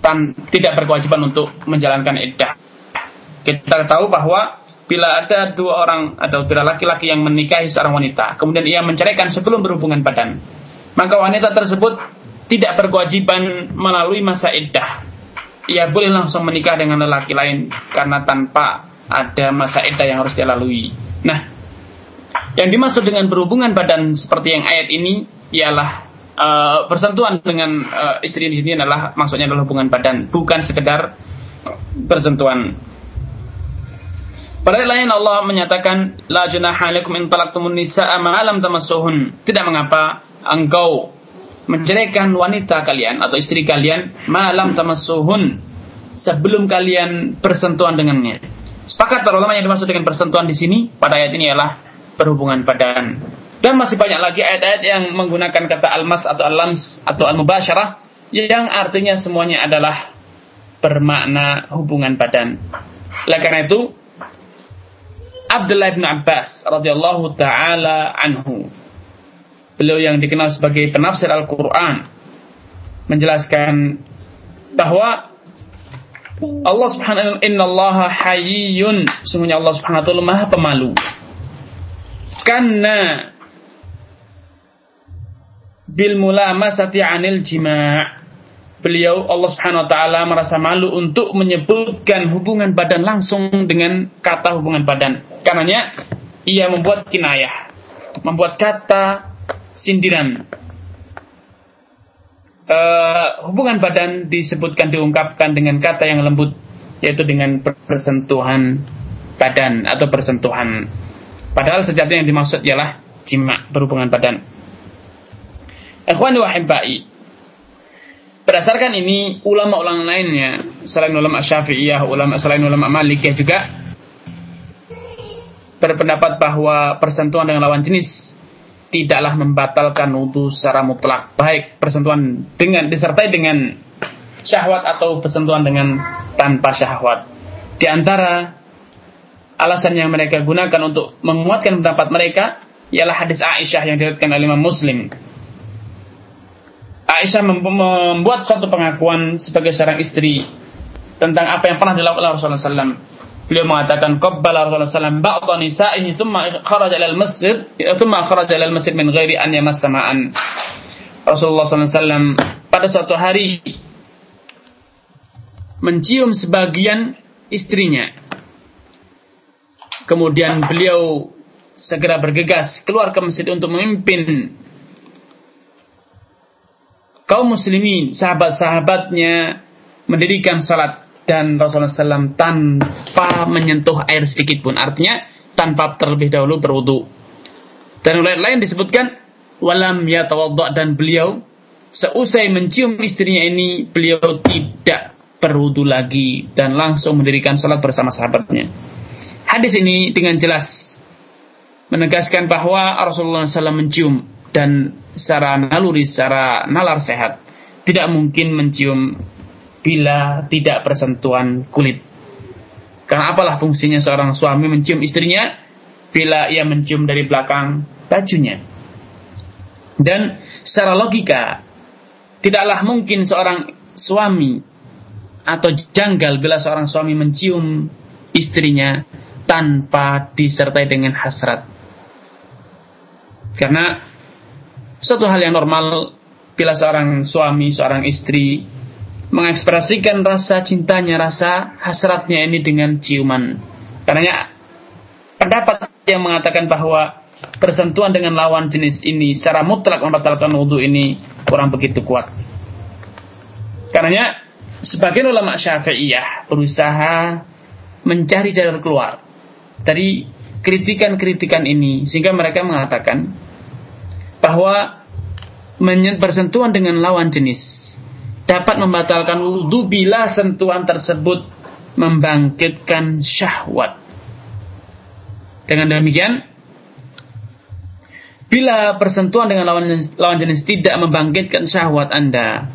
tan tidak berkewajiban untuk menjalankan iddah. Kita tahu bahwa bila ada dua orang atau bila laki-laki yang menikahi seorang wanita, kemudian ia menceraikan sebelum berhubungan badan, maka wanita tersebut tidak berkewajiban melalui masa iddah. Ia boleh langsung menikah dengan lelaki lain karena tanpa ada masa iddah yang harus dilalui. Nah, yang dimaksud dengan berhubungan badan seperti yang ayat ini ialah uh, bersentuhan dengan uh, istri di sini adalah maksudnya adalah hubungan badan, bukan sekedar bersentuhan. Pada ayat lain Allah menyatakan la junaha alaikum in talaqtumun nisaa ma lam tamassuhun. Tidak mengapa engkau menceraikan wanita kalian atau istri kalian malam tamassuhun sebelum kalian bersentuhan dengannya. Sepakat para ulama yang dimaksud dengan bersentuhan di sini pada ayat ini adalah berhubungan badan. Dan masih banyak lagi ayat-ayat yang menggunakan kata almas atau alams atau al-mubasyarah yang artinya semuanya adalah bermakna hubungan badan. Oleh karena itu, Abdullah bin Abbas radhiyallahu taala anhu. Beliau yang dikenal sebagai penafsir Al-Qur'an menjelaskan bahwa Allah Subhanahu inna Allah hayyun sungguhnya Allah Subhanahu wa taala Maha pemalu. Karena bil mulamasati anil jima' beliau Allah Subhanahu wa taala merasa malu untuk menyebutkan hubungan badan langsung dengan kata hubungan badan. Karenanya ia membuat kinayah, membuat kata sindiran. Uh, hubungan badan disebutkan diungkapkan dengan kata yang lembut yaitu dengan persentuhan badan atau persentuhan. Padahal sejatinya yang dimaksud ialah jima berhubungan badan. Berdasarkan ini ulama-ulama lainnya selain ulama Syafi'iyah, ulama selain ulama Malikiyah juga berpendapat bahwa persentuhan dengan lawan jenis tidaklah membatalkan wudhu secara mutlak. Baik persentuhan dengan disertai dengan syahwat atau persentuhan dengan tanpa syahwat. Di antara alasan yang mereka gunakan untuk menguatkan pendapat mereka ialah hadis Aisyah yang diriwayatkan oleh Imam Muslim. Aisyah membuat suatu pengakuan sebagai seorang istri tentang apa yang pernah dilakukan oleh Rasulullah SAW. Beliau mengatakan, "Qabbala Rasulullah SAW ba'dha nisa'ihi thumma kharaja ila al-masjid, thumma kharaja ila al-masjid min ghairi an yamassa ma'an." Rasulullah SAW pada suatu hari mencium sebagian istrinya. Kemudian beliau segera bergegas keluar ke masjid untuk memimpin kaum muslimin, sahabat-sahabatnya mendirikan salat dan Rasulullah SAW tanpa menyentuh air sedikit pun. Artinya tanpa terlebih dahulu berwudu. Dan ulama lain disebutkan walam yatawadda dan beliau seusai mencium istrinya ini beliau tidak berwudu lagi dan langsung mendirikan salat bersama sahabatnya. Hadis ini dengan jelas menegaskan bahwa Rasulullah SAW mencium dan secara naluri, secara nalar sehat, tidak mungkin mencium bila tidak bersentuhan kulit. Karena apalah fungsinya seorang suami mencium istrinya bila ia mencium dari belakang bajunya. Dan secara logika, tidaklah mungkin seorang suami atau janggal bila seorang suami mencium istrinya tanpa disertai dengan hasrat. Karena suatu hal yang normal bila seorang suami, seorang istri mengekspresikan rasa cintanya, rasa hasratnya ini dengan ciuman. Karena pendapat yang mengatakan bahwa persentuhan dengan lawan jenis ini secara mutlak membatalkan wudhu ini kurang begitu kuat. Karena sebagian ulama syafi'iyah berusaha mencari jalan keluar dari kritikan-kritikan ini sehingga mereka mengatakan bahwa bersentuhan dengan lawan jenis dapat membatalkan wudhu bila sentuhan tersebut membangkitkan syahwat. Dengan demikian, bila persentuhan dengan lawan jenis, lawan jenis tidak membangkitkan syahwat Anda,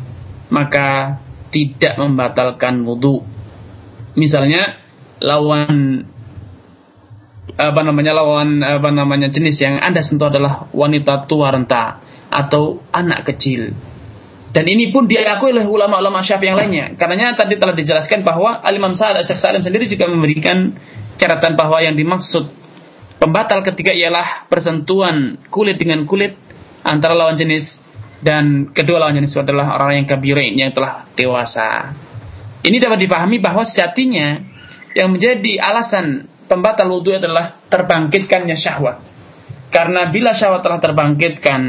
maka tidak membatalkan wudhu. Misalnya, lawan apa namanya lawan apa namanya jenis yang Anda sentuh adalah wanita tua renta atau anak kecil. Dan ini pun diakui oleh ulama-ulama syafi'i yang lainnya. Karenanya tadi telah dijelaskan bahwa Al-Imam Sa'ad Syekh Salim sendiri juga memberikan catatan bahwa yang dimaksud pembatal ketika ialah persentuhan kulit dengan kulit antara lawan jenis dan kedua lawan jenis adalah orang yang kabirin yang telah dewasa. Ini dapat dipahami bahwa sejatinya yang menjadi alasan pembatal wudhu adalah terbangkitkannya syahwat. Karena bila syahwat telah terbangkitkan,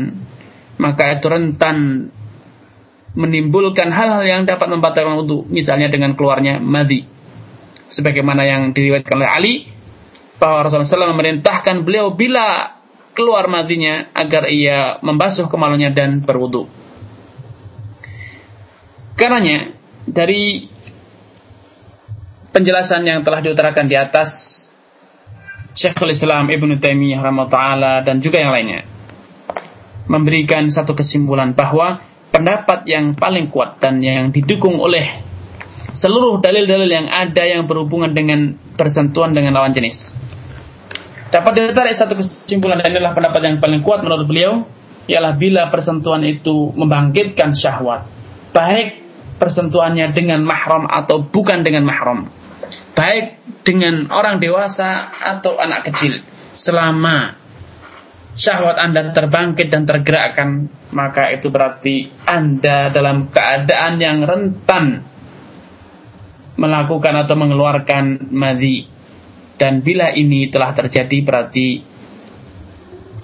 maka itu rentan menimbulkan hal-hal yang dapat membatalkan wudhu. Misalnya dengan keluarnya madi. Sebagaimana yang diriwayatkan oleh Ali, bahwa Rasulullah SAW memerintahkan beliau bila keluar madinya agar ia membasuh kemaluannya dan berwudu. Karenanya dari penjelasan yang telah diutarakan di atas Syekhul Islam Ibnu Taimiyah rahimahullah dan juga yang lainnya memberikan satu kesimpulan bahwa pendapat yang paling kuat dan yang didukung oleh seluruh dalil-dalil yang ada yang berhubungan dengan persentuhan dengan lawan jenis. Dapat ditarik satu kesimpulan dan inilah pendapat yang paling kuat menurut beliau ialah bila persentuhan itu membangkitkan syahwat baik persentuhannya dengan mahram atau bukan dengan mahram baik dengan orang dewasa atau anak kecil selama syahwat Anda terbangkit dan tergerakkan maka itu berarti Anda dalam keadaan yang rentan melakukan atau mengeluarkan madhi dan bila ini telah terjadi berarti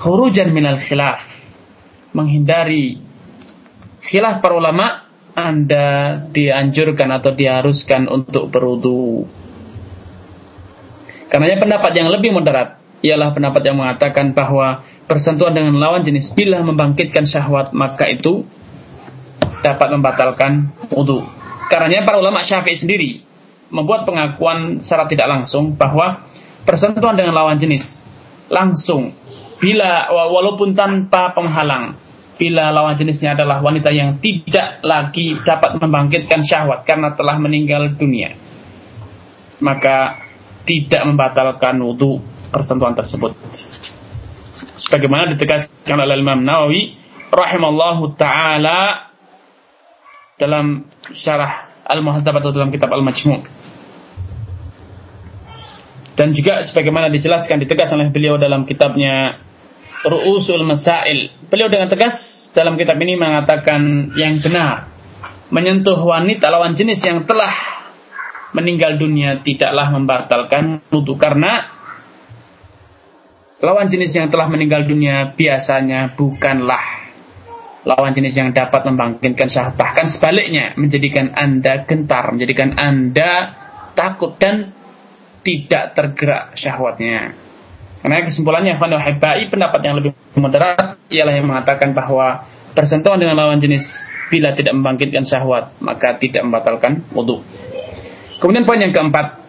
khurujan minal khilaf. Menghindari khilaf para ulama, Anda dianjurkan atau diharuskan untuk berudu. Karena pendapat yang lebih moderat ialah pendapat yang mengatakan bahwa persentuhan dengan lawan jenis bila membangkitkan syahwat maka itu dapat membatalkan wudhu. Karena para ulama syafi'i sendiri membuat pengakuan secara tidak langsung bahwa persentuhan dengan lawan jenis langsung bila walaupun tanpa penghalang bila lawan jenisnya adalah wanita yang tidak lagi dapat membangkitkan syahwat karena telah meninggal dunia maka tidak membatalkan wudhu persentuhan tersebut sebagaimana ditegaskan oleh Imam Nawawi rahimallahu taala dalam syarah Al-Muhadzab atau dalam kitab Al-Majmu' dan juga sebagaimana dijelaskan ditegas oleh beliau dalam kitabnya Ru'usul Masail. Beliau dengan tegas dalam kitab ini mengatakan yang benar menyentuh wanita lawan jenis yang telah meninggal dunia tidaklah membatalkan wudhu karena lawan jenis yang telah meninggal dunia biasanya bukanlah lawan jenis yang dapat membangkitkan syahwat bahkan sebaliknya menjadikan anda gentar menjadikan anda takut dan tidak tergerak syahwatnya. Karena kesimpulannya Ikhwan Wahibai pendapat yang lebih moderat ialah yang mengatakan bahwa persentuhan dengan lawan jenis bila tidak membangkitkan syahwat maka tidak membatalkan wudhu. Kemudian poin yang keempat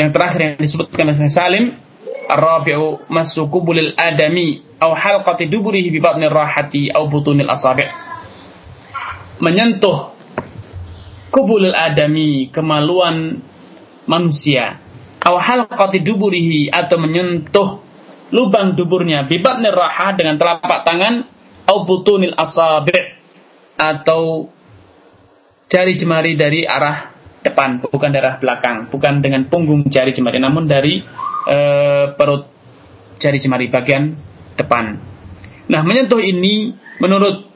yang terakhir yang disebutkan oleh Salim Masu kubulil adami au halqati duburihi bi batnir rahati au butunil asabi' menyentuh kubulil adami kemaluan manusia aw halqati duburihi atau menyentuh lubang duburnya bibat niraha dengan telapak tangan au butunil asabi' atau jari jemari dari arah depan bukan dari arah belakang bukan dengan punggung jari jemari namun dari e, perut jari jemari bagian depan nah menyentuh ini menurut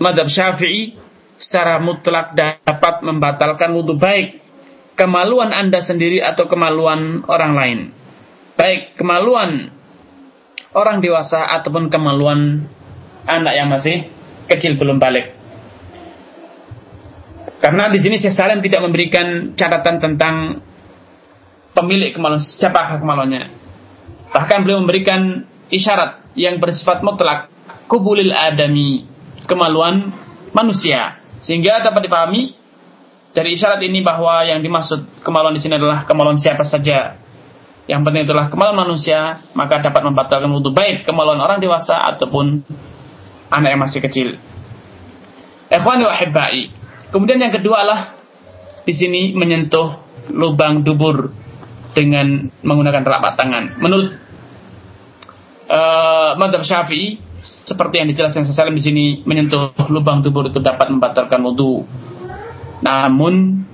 madhab syafi'i secara mutlak dapat membatalkan wudhu baik kemaluan Anda sendiri atau kemaluan orang lain. Baik kemaluan orang dewasa ataupun kemaluan anak yang masih kecil belum balik. Karena di sini Syekh Salim tidak memberikan catatan tentang pemilik kemaluan, siapakah kemaluannya. Bahkan beliau memberikan isyarat yang bersifat mutlak, kubulil adami, kemaluan manusia. Sehingga dapat dipahami dari isyarat ini bahwa yang dimaksud kemaluan di sini adalah kemaluan siapa saja. Yang penting adalah kemaluan manusia, maka dapat membatalkan wudhu baik kemaluan orang dewasa ataupun anak yang masih kecil. Ikhwani wa. Kemudian yang kedua adalah di sini menyentuh lubang dubur dengan menggunakan telapak tangan. Menurut uh, madhab syafi'i, seperti yang dijelaskan sesalim di sini, menyentuh lubang dubur itu dapat membatalkan wudhu namun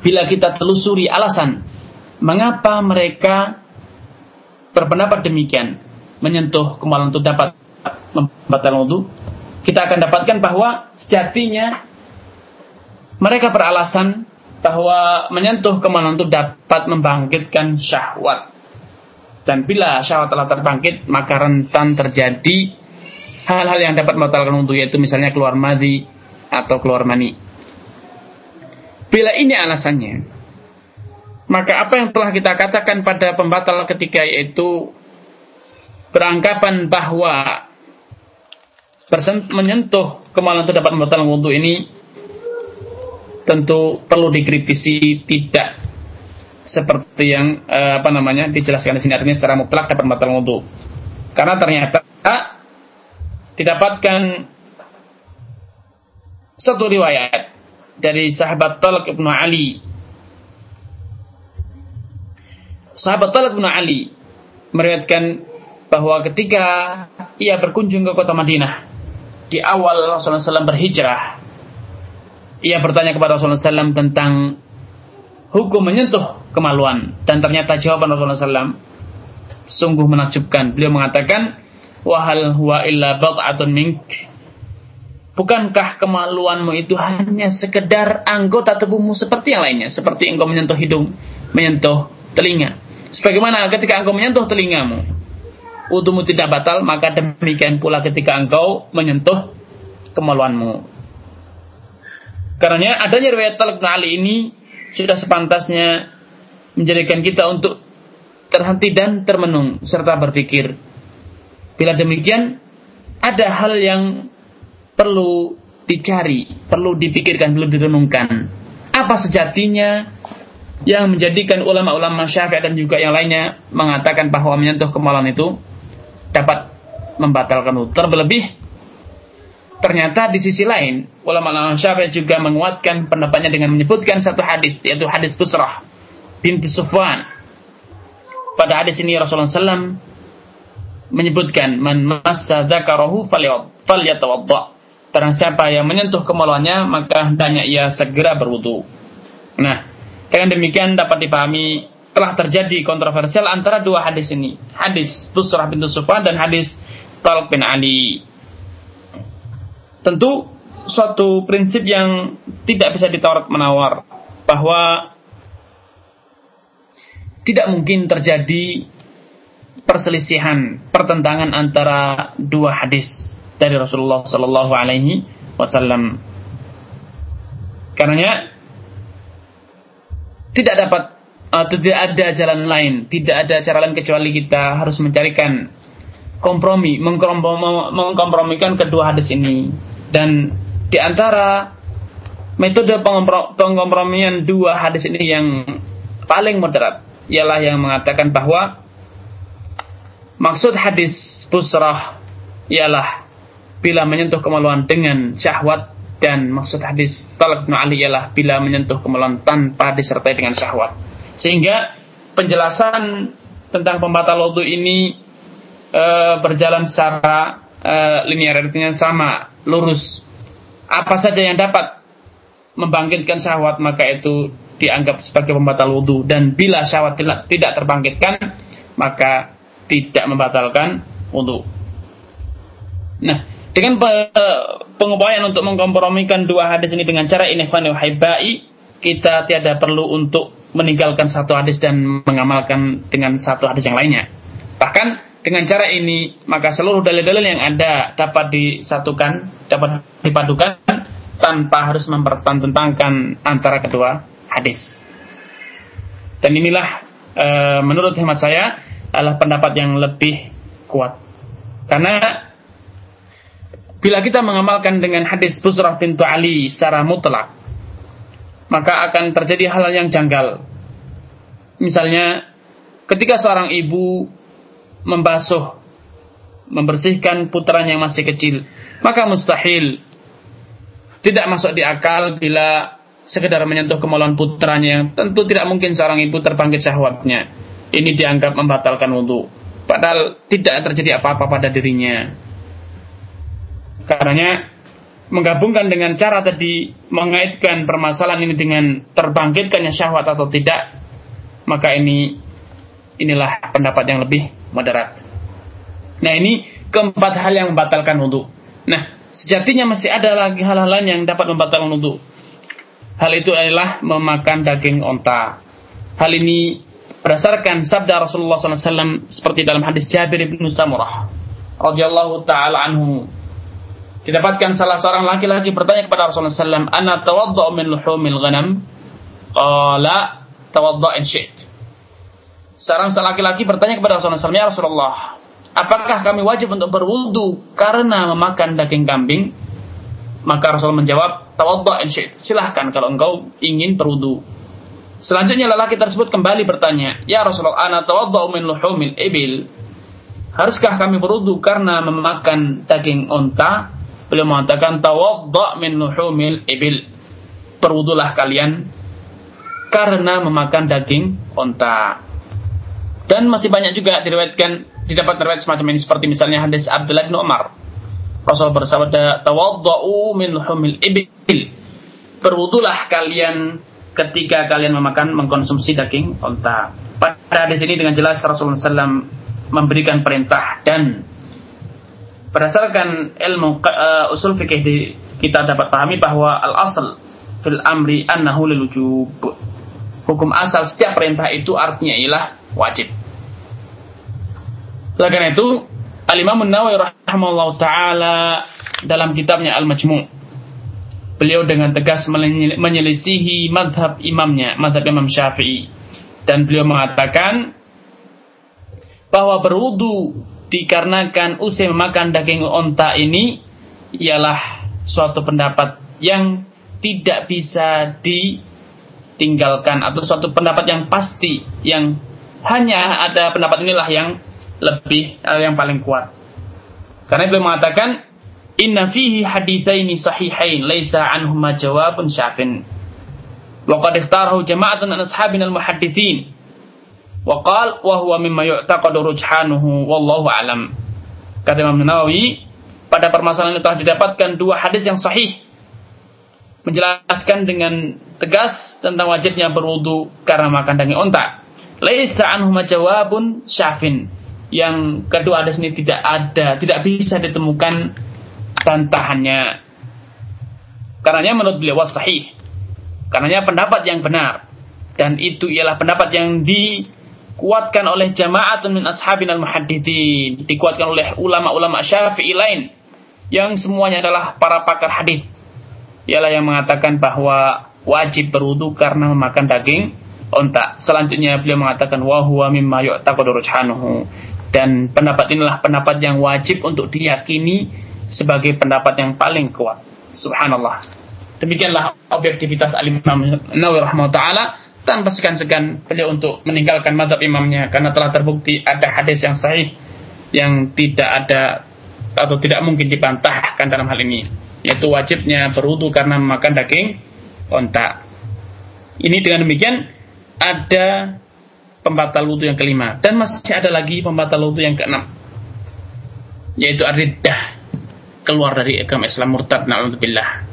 bila kita telusuri alasan mengapa mereka berpendapat demikian menyentuh kemaluan itu dapat membatalkan wudhu, kita akan dapatkan bahwa sejatinya mereka beralasan bahwa menyentuh kemaluan itu dapat membangkitkan syahwat. Dan bila syahwat telah terbangkit, maka rentan terjadi hal-hal yang dapat membatalkan wudhu, yaitu misalnya keluar madhi, atau keluar mani. Bila ini alasannya, maka apa yang telah kita katakan pada pembatal ketika yaitu beranggapan bahwa menyentuh kemaluan itu dapat membatalkan wudhu ini tentu perlu dikritisi tidak seperti yang eh, apa namanya dijelaskan di sini. Artinya secara mutlak dapat membatalkan wudhu. Karena ternyata didapatkan satu riwayat dari sahabat Talq ibnu Ali. Sahabat Talib bin Ali meriwayatkan bahwa ketika ia berkunjung ke kota Madinah di awal Rasulullah SAW berhijrah, ia bertanya kepada Rasulullah SAW tentang hukum menyentuh kemaluan dan ternyata jawaban Rasulullah SAW sungguh menakjubkan. Beliau mengatakan, wahal huwa illa bat'atun mink. Bukankah kemaluanmu itu hanya sekedar anggota tubuhmu seperti yang lainnya, seperti engkau menyentuh hidung, menyentuh telinga. Sebagaimana ketika engkau menyentuh telingamu, wudhumu tidak batal, maka demikian pula ketika engkau menyentuh kemaluanmu. Karena adanya riwayat Talib Ali ini sudah sepantasnya menjadikan kita untuk terhenti dan termenung serta berpikir. Bila demikian, ada hal yang perlu dicari, perlu dipikirkan, perlu direnungkan. Apa sejatinya yang menjadikan ulama-ulama syafi'i dan juga yang lainnya mengatakan bahwa menyentuh kemaluan itu dapat membatalkan wudhu. Terlebih ternyata di sisi lain ulama-ulama syafi'i juga menguatkan pendapatnya dengan menyebutkan satu hadis yaitu hadis Busrah binti Sufwan. Pada hadis ini Rasulullah SAW menyebutkan man massa dzakarahu falyatawadda. Barang siapa yang menyentuh kemaluannya maka hendaknya ia segera berwudu. Nah, dengan demikian dapat dipahami telah terjadi kontroversial antara dua hadis ini. Hadis Busrah bin Sufyan dan hadis Talq bin Ali. Tentu suatu prinsip yang tidak bisa ditawar menawar bahwa tidak mungkin terjadi perselisihan, pertentangan antara dua hadis dari Rasulullah Sallallahu Alaihi Wasallam. Karena tidak dapat atau tidak ada jalan lain, tidak ada cara lain kecuali kita harus mencarikan kompromi, mengkompromikan kedua hadis ini. Dan di antara metode pengkompromian dua hadis ini yang paling moderat ialah yang mengatakan bahwa maksud hadis busrah ialah bila menyentuh kemaluan dengan syahwat dan maksud hadis talak bin Ali ialah bila menyentuh kemaluan tanpa disertai dengan syahwat. Sehingga penjelasan tentang pembatal wudhu ini e, berjalan secara e, linear artinya sama, lurus. Apa saja yang dapat membangkitkan syahwat maka itu dianggap sebagai pembatal wudhu dan bila syahwat tidak, terbangkitkan maka tidak membatalkan wudhu. Nah, dengan pengupayaan untuk mengkompromikan dua hadis ini dengan cara ini haibai, kita tiada perlu untuk meninggalkan satu hadis dan mengamalkan dengan satu hadis yang lainnya. Bahkan dengan cara ini maka seluruh dalil-dalil yang ada dapat disatukan, dapat dipadukan tanpa harus mempertentangkan antara kedua hadis. Dan inilah e, menurut hemat saya adalah pendapat yang lebih kuat. Karena Bila kita mengamalkan dengan hadis Busrah pintu Ali secara mutlak, maka akan terjadi hal, hal yang janggal. Misalnya, ketika seorang ibu membasuh, membersihkan putranya yang masih kecil, maka mustahil tidak masuk di akal bila sekedar menyentuh kemaluan putranya yang tentu tidak mungkin seorang ibu terbangkit syahwatnya. Ini dianggap membatalkan wudhu. Padahal tidak terjadi apa-apa pada dirinya. Karenanya menggabungkan dengan cara tadi mengaitkan permasalahan ini dengan terbangkitkannya syahwat atau tidak, maka ini inilah pendapat yang lebih moderat. Nah ini keempat hal yang membatalkan wudhu. Nah sejatinya masih ada lagi hal-hal lain yang dapat membatalkan wudhu. Hal itu adalah memakan daging onta. Hal ini berdasarkan sabda Rasulullah SAW seperti dalam hadis Jabir bin Samurah radhiyallahu taala anhu Didapatkan salah seorang laki-laki bertanya kepada Rasulullah SAW, Ana tawaddu min luhumil ghanam? Qala tawadda in. Seorang laki-laki bertanya kepada Rasulullah SAW, Ya Rasulullah, apakah kami wajib untuk berwudu karena memakan daging kambing? Maka Rasul menjawab, tawadda. Silahkan kalau engkau ingin berwudu. Selanjutnya lelaki tersebut kembali bertanya, Ya Rasulullah, ana tawadda'u min luhumil ibil. Haruskah kami berwudu karena memakan daging unta? Beliau mengatakan tawadda' min luhumil ibil. Berwudulah kalian karena memakan daging unta. Dan masih banyak juga diriwayatkan didapat riwayat semacam ini seperti misalnya hadis Abdullah bin Umar. Rasul bersabda, "Tawadda'u min luhumil ibil." Berwudulah kalian ketika kalian memakan mengkonsumsi daging unta. Pada hadis ini dengan jelas Rasulullah SAW memberikan perintah dan berdasarkan ilmu uh, usul fikih di, kita dapat pahami bahwa al asal fil amri annahu lil Hukum asal setiap perintah itu artinya ialah wajib. Oleh karena itu, Al-Imam Nawawi rahimahullah taala dalam kitabnya Al-Majmu' beliau dengan tegas menyelisihi madhab imamnya, madhab Imam Syafi'i. Dan beliau mengatakan bahwa berwudu dikarenakan usai memakan daging onta ini ialah suatu pendapat yang tidak bisa ditinggalkan atau suatu pendapat yang pasti yang hanya ada pendapat inilah yang lebih uh, yang paling kuat. Karena beliau mengatakan inna fihi hadithaini sahihain laisa anhuma jawabun syafin. Wa qad ikhtarahu jama'atun an ashabina al-muhaddithin Wa qal wa huwa mimma yu'taqadu rujhanuhu wallahu alam. Kata Imam Nawawi, pada permasalahan itu telah didapatkan dua hadis yang sahih menjelaskan dengan tegas tentang wajibnya berwudu karena makan daging unta. Laisa anhu jawabun syafin. Yang kedua hadis ini tidak ada, tidak bisa ditemukan bantahannya. Karenanya menurut beliau sahih. Karenanya pendapat yang benar dan itu ialah pendapat yang di dikuatkan oleh jama'atun min ashabin al-muhaddithin, dikuatkan oleh ulama-ulama Syafi'i lain yang semuanya adalah para pakar hadis. Ialah yang mengatakan bahwa wajib berwudu karena memakan daging unta. Selanjutnya beliau mengatakan wa mimma yu'taqadu. Dan pendapat inilah pendapat yang wajib untuk diyakini sebagai pendapat yang paling kuat. Subhanallah. Demikianlah objektivitas Al-Imam Nawawi rahimahullah tanpa segan-segan beliau untuk meninggalkan madhab imamnya karena telah terbukti ada hadis yang sahih yang tidak ada atau tidak mungkin dibantahkan dalam hal ini yaitu wajibnya berwudu karena memakan daging onta ini dengan demikian ada pembatal wudhu yang kelima dan masih ada lagi pembatal wudhu yang keenam yaitu aridah keluar dari agama Islam murtad na'udzubillah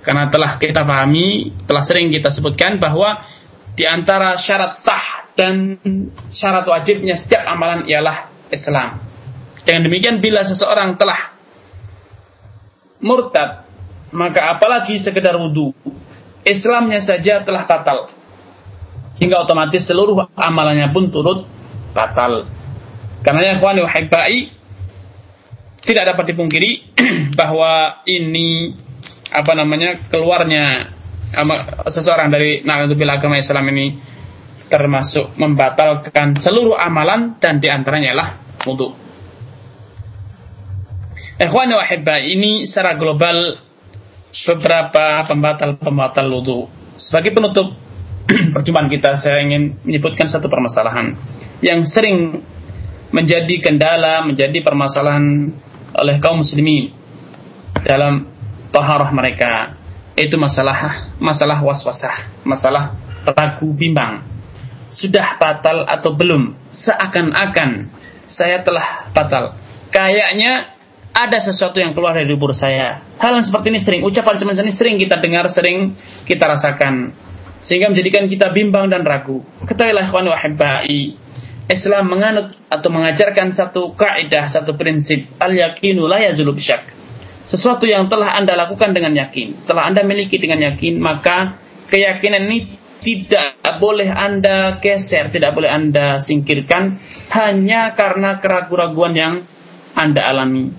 karena telah kita pahami telah sering kita sebutkan bahwa di antara syarat sah dan syarat wajibnya setiap amalan ialah Islam. Dengan demikian bila seseorang telah murtad, maka apalagi sekedar wudhu, Islamnya saja telah batal. Sehingga otomatis seluruh amalannya pun turut batal. Karena ikhwani wahibbai tidak dapat dipungkiri bahwa ini apa namanya keluarnya seseorang dari naudzubillah agama Islam ini termasuk membatalkan seluruh amalan dan di antaranya adalah wudhu. Ikhwani wa ini secara global beberapa pembatal-pembatal wudhu. Sebagai penutup perjumpaan kita, saya ingin menyebutkan satu permasalahan yang sering menjadi kendala, menjadi permasalahan oleh kaum muslimin dalam taharah mereka itu masalah masalah waswasah, masalah ragu bimbang. Sudah batal atau belum? Seakan-akan saya telah batal. Kayaknya ada sesuatu yang keluar dari dubur saya. Hal yang seperti ini sering, ucapan cuman ini sering kita dengar, sering kita rasakan. Sehingga menjadikan kita bimbang dan ragu. Ketahuilah ikhwan wahibbai, Islam menganut atau mengajarkan satu kaidah, satu prinsip, al-yakinu la yazulu bisyak sesuatu yang telah Anda lakukan dengan yakin, telah Anda miliki dengan yakin, maka keyakinan ini tidak boleh Anda geser, tidak boleh Anda singkirkan hanya karena keraguan-raguan yang Anda alami.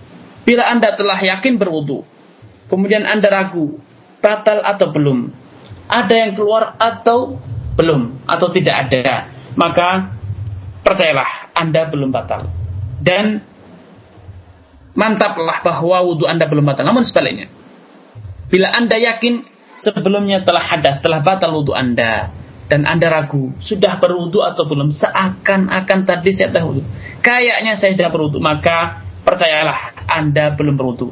Bila Anda telah yakin berwudu, kemudian Anda ragu, batal atau belum, ada yang keluar atau belum atau tidak ada, maka percayalah Anda belum batal. Dan mantaplah bahwa wudhu Anda belum batal. Namun sebaliknya, bila Anda yakin sebelumnya telah hadas, telah batal wudhu Anda, dan Anda ragu, sudah berwudhu atau belum, seakan-akan tadi saya tahu, kayaknya saya sudah berwudhu, maka percayalah Anda belum berwudhu.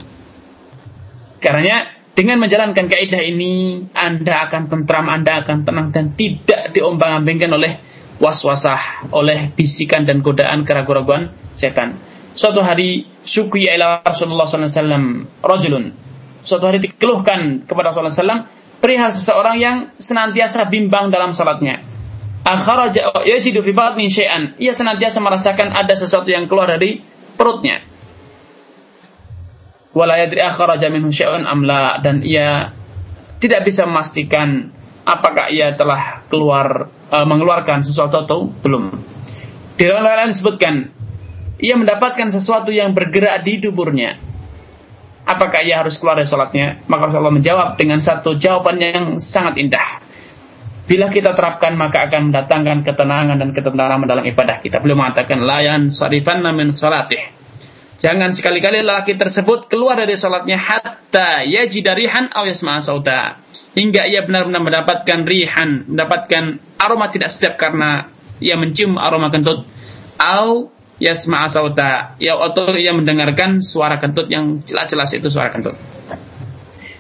Karena dengan menjalankan kaidah ini, Anda akan tentram, Anda akan tenang dan tidak diombang-ambingkan oleh waswasah, oleh bisikan dan godaan keraguan-keraguan setan. Suatu hari syukui ila Rasulullah SAW rajulun. Suatu hari dikeluhkan kepada Rasulullah SAW perihal seseorang yang senantiasa bimbang dalam salatnya. Akharaja yajidu fi batni syai'an. Ia senantiasa merasakan ada sesuatu yang keluar dari perutnya wala yadri akhraja minhu amla dan ia tidak bisa memastikan apakah ia telah keluar uh, mengeluarkan sesuatu atau belum. Di dalam lain disebutkan ia mendapatkan sesuatu yang bergerak di duburnya. Apakah ia harus keluar dari sholatnya? Maka Rasulullah menjawab dengan satu jawaban yang sangat indah. Bila kita terapkan maka akan mendatangkan ketenangan dan ketentraman dalam ibadah kita. Beliau mengatakan layan sarifan min salatih Jangan sekali-kali lelaki tersebut keluar dari sholatnya hatta yajidarihan aw yasma'a sauta. Hingga ia benar-benar mendapatkan rihan, mendapatkan aroma tidak sedap karena ia mencium aroma kentut. Aw yasma'a sauta. Ya, atau ia mendengarkan suara kentut yang jelas-jelas itu suara kentut.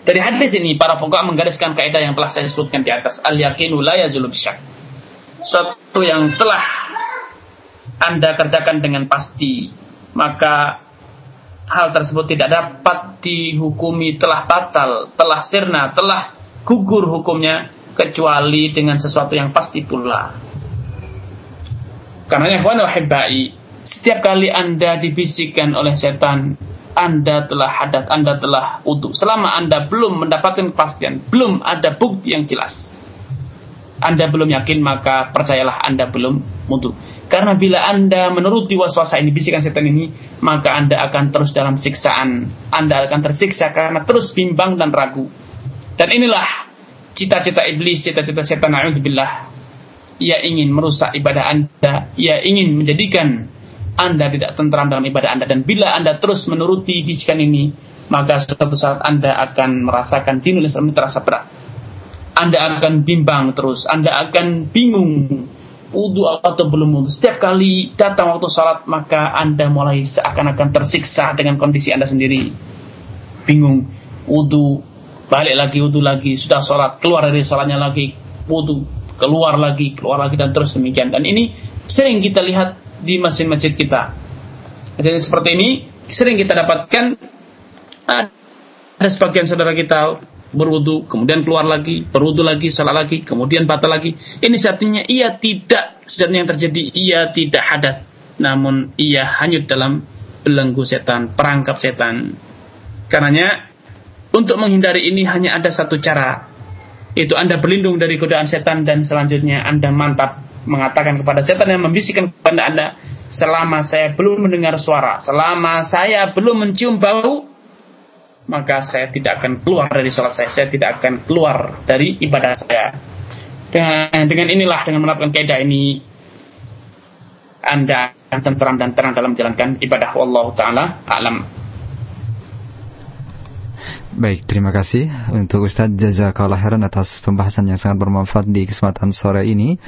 Dari hadis ini, para pokok menggariskan kaidah yang telah saya sebutkan di atas. Al-yakinu la yazulu. Suatu yang telah Anda kerjakan dengan pasti, maka hal tersebut tidak dapat dihukumi telah batal, telah sirna, telah gugur hukumnya kecuali dengan sesuatu yang pasti pula. Karena ya wahibai, setiap kali Anda dibisikkan oleh setan, Anda telah hadat, Anda telah utuh. Selama Anda belum mendapatkan kepastian, belum ada bukti yang jelas. Anda belum yakin, maka percayalah Anda belum mutu. Karena bila Anda menuruti waswasa ini, bisikan setan ini, maka Anda akan terus dalam siksaan. Anda akan tersiksa karena terus bimbang dan ragu. Dan inilah cita-cita iblis, cita-cita setan na'udzubillah. Ia ingin merusak ibadah Anda, ia ingin menjadikan Anda tidak tentram dalam ibadah Anda. Dan bila Anda terus menuruti bisikan ini, maka suatu saat Anda akan merasakan dinul Islam terasa berat. Anda akan bimbang terus, Anda akan bingung. Wudhu atau belum wudhu. Setiap kali datang waktu sholat, maka Anda mulai seakan-akan tersiksa dengan kondisi Anda sendiri. Bingung, wudhu, balik lagi, wudhu lagi, sudah sholat, keluar dari sholatnya lagi, wudhu, keluar lagi, keluar lagi, dan terus demikian. Dan ini sering kita lihat di masjid-masjid kita. Jadi seperti ini, sering kita dapatkan. Ada sebagian saudara kita berwudu, kemudian keluar lagi, berwudu lagi, salat lagi, kemudian batal lagi. Ini artinya ia tidak, sedang yang terjadi, ia tidak hadat. Namun ia hanyut dalam belenggu setan, perangkap setan. Karenanya, untuk menghindari ini hanya ada satu cara. Itu Anda berlindung dari godaan setan dan selanjutnya Anda mantap mengatakan kepada setan yang membisikkan kepada Anda, selama saya belum mendengar suara, selama saya belum mencium bau, maka saya tidak akan keluar dari sholat saya, saya tidak akan keluar dari ibadah saya. Dengan, dengan inilah, dengan menerapkan kaidah ini, Anda akan tenteram dan terang dalam menjalankan ibadah Allah Ta'ala alam. Baik, terima kasih untuk Ustadz Jazakallah khairan atas pembahasan yang sangat bermanfaat di kesempatan sore ini.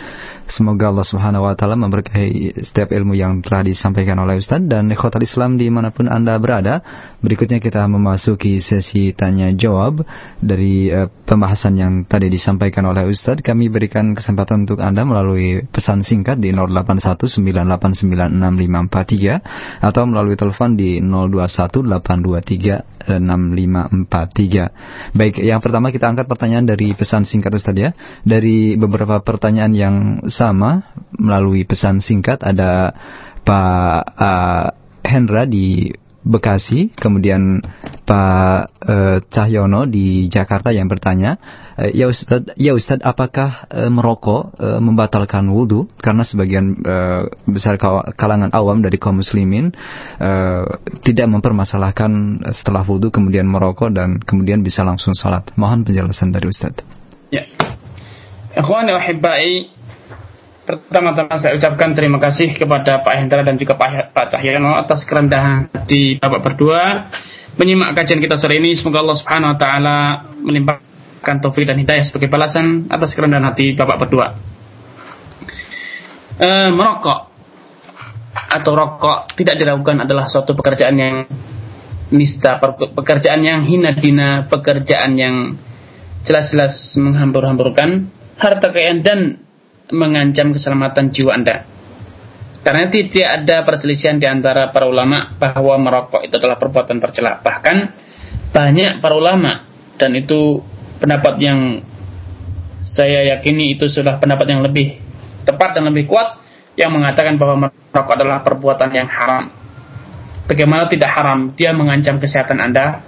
Semoga Allah Subhanahu wa taala memberkahi setiap ilmu yang telah disampaikan oleh Ustadz dan ikhwatal Islam di mana pun Anda berada. Berikutnya kita memasuki sesi tanya jawab dari uh, pembahasan yang tadi disampaikan oleh Ustadz. Kami berikan kesempatan untuk Anda melalui pesan singkat di 0819896543 atau melalui telepon di 021823 6543. Baik, yang pertama kita angkat pertanyaan dari pesan singkat Ustaz ya. Dari beberapa pertanyaan yang sama melalui pesan singkat ada Pak uh, Hendra di Bekasi, kemudian Pak uh, Cahyono di Jakarta yang bertanya, uh, ya Ustad, ya Ustad, apakah uh, merokok uh, membatalkan wudhu? Karena sebagian uh, besar kalangan awam dari kaum muslimin uh, tidak mempermasalahkan setelah wudhu kemudian merokok dan kemudian bisa langsung sholat. Mohon penjelasan dari Ustad. Ya. Akhwani wahibai Pertama-tama saya ucapkan terima kasih kepada Pak Hendra dan juga Pak, Pak Cahyono atas kerendahan hati Bapak berdua menyimak kajian kita sore ini. Semoga Allah Subhanahu wa taala melimpahkan taufik dan hidayah sebagai balasan atas kerendahan hati Bapak berdua. E, merokok atau rokok tidak diragukan adalah suatu pekerjaan yang nista, pekerjaan yang hina dina, pekerjaan yang jelas-jelas menghambur-hamburkan harta kekayaan dan mengancam keselamatan jiwa Anda. Karena tidak ada perselisihan di antara para ulama bahwa merokok itu adalah perbuatan tercela. Bahkan banyak para ulama dan itu pendapat yang saya yakini itu sudah pendapat yang lebih tepat dan lebih kuat yang mengatakan bahwa merokok adalah perbuatan yang haram. Bagaimana tidak haram? Dia mengancam kesehatan Anda,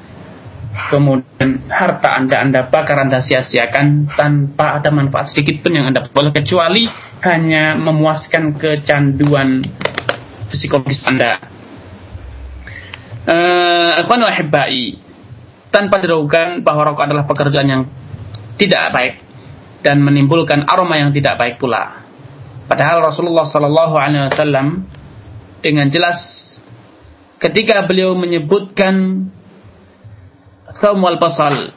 kemudian harta Anda Anda bakar Anda sia-siakan tanpa ada manfaat sedikit pun yang Anda peroleh kecuali hanya memuaskan kecanduan psikologis Anda. Eh, uh, tanpa diragukan bahwa rokok adalah pekerjaan yang tidak baik dan menimbulkan aroma yang tidak baik pula. Padahal Rasulullah Shallallahu Alaihi Wasallam dengan jelas ketika beliau menyebutkan thawm wal basal.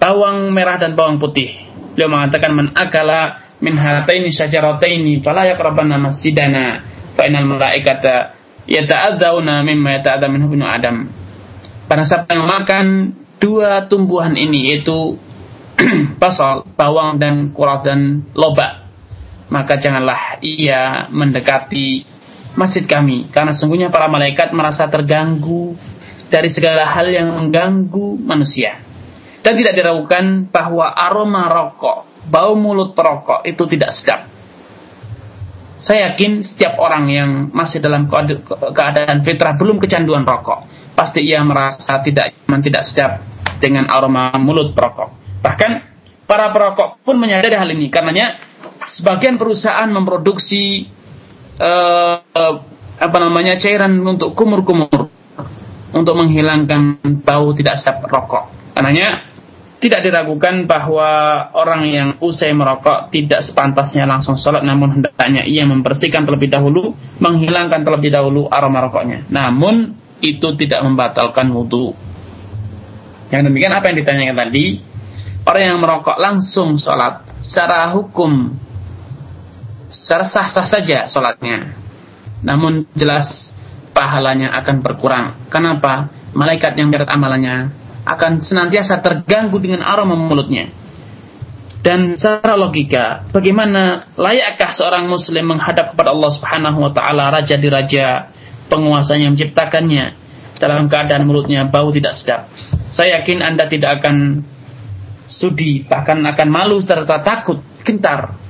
Bawang merah dan bawang putih. Beliau mengatakan man akala min hataini syajarataini fala yaqrabanna masjidana fa innal malaikata yata'adzawna mimma yata'adza minhu ibnu adam. Pada saat yang makan dua tumbuhan ini yaitu basal, bawang dan kurat dan lobak, maka janganlah ia mendekati masjid kami karena sungguhnya para malaikat merasa terganggu dari segala hal yang mengganggu manusia. Dan tidak diragukan bahwa aroma rokok, bau mulut perokok itu tidak sedap. Saya yakin setiap orang yang masih dalam keadaan fitrah belum kecanduan rokok, pasti ia merasa tidak nyaman, tidak sedap dengan aroma mulut perokok. Bahkan para perokok pun menyadari hal ini, karenanya sebagian perusahaan memproduksi uh, uh, apa namanya cairan untuk kumur-kumur untuk menghilangkan bau tidak sedap rokok. Karenanya tidak diragukan bahwa orang yang usai merokok tidak sepantasnya langsung sholat namun hendaknya ia membersihkan terlebih dahulu menghilangkan terlebih dahulu aroma rokoknya. Namun itu tidak membatalkan wudhu yang demikian apa yang ditanyakan tadi? Orang yang merokok langsung sholat secara hukum secara sah-sah saja sholatnya. Namun jelas pahalanya akan berkurang. Kenapa? Malaikat yang berat amalannya akan senantiasa terganggu dengan aroma mulutnya. Dan secara logika, bagaimana layakkah seorang muslim menghadap kepada Allah Subhanahu wa taala raja di raja, penguasanya yang menciptakannya dalam keadaan mulutnya bau tidak sedap. Saya yakin Anda tidak akan sudi, bahkan akan malu serta takut, gentar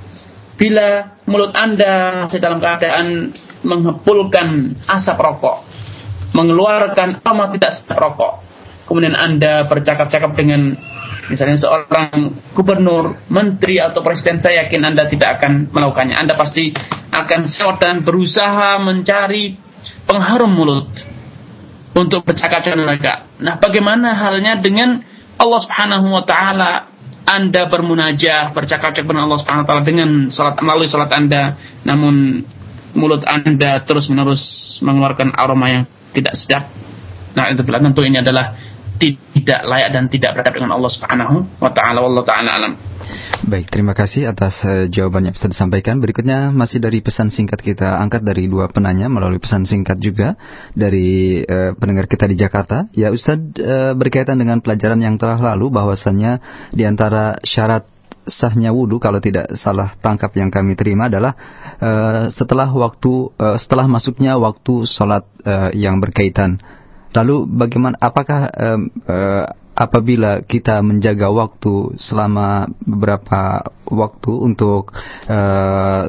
bila mulut Anda masih dalam keadaan menghepulkan asap rokok, mengeluarkan aroma tidak sedap rokok. Kemudian Anda bercakap-cakap dengan misalnya seorang gubernur, menteri atau presiden, saya yakin Anda tidak akan melakukannya. Anda pasti akan sewot dan berusaha mencari pengharum mulut untuk bercakap-cakap mereka. Nah, bagaimana halnya dengan Allah Subhanahu wa taala anda bermunajah, bercakap-cakap dengan Allah Subhanahu wa taala dengan salat melalui salat Anda, namun mulut Anda terus-menerus mengeluarkan aroma yang tidak sedap. Nah, itu tentu ini adalah tidak layak dan tidak beradab dengan Allah Subhanahu wa taala wallahu taala alam. Baik, terima kasih atas uh, jawaban yang sudah disampaikan. Berikutnya masih dari pesan singkat kita angkat dari dua penanya melalui pesan singkat juga dari uh, pendengar kita di Jakarta. Ya Ustadz uh, berkaitan dengan pelajaran yang telah lalu bahwasannya di antara syarat sahnya wudhu kalau tidak salah tangkap yang kami terima adalah uh, setelah waktu uh, setelah masuknya waktu sholat uh, yang berkaitan. Lalu bagaimana apakah uh, apabila kita menjaga waktu selama beberapa waktu untuk uh,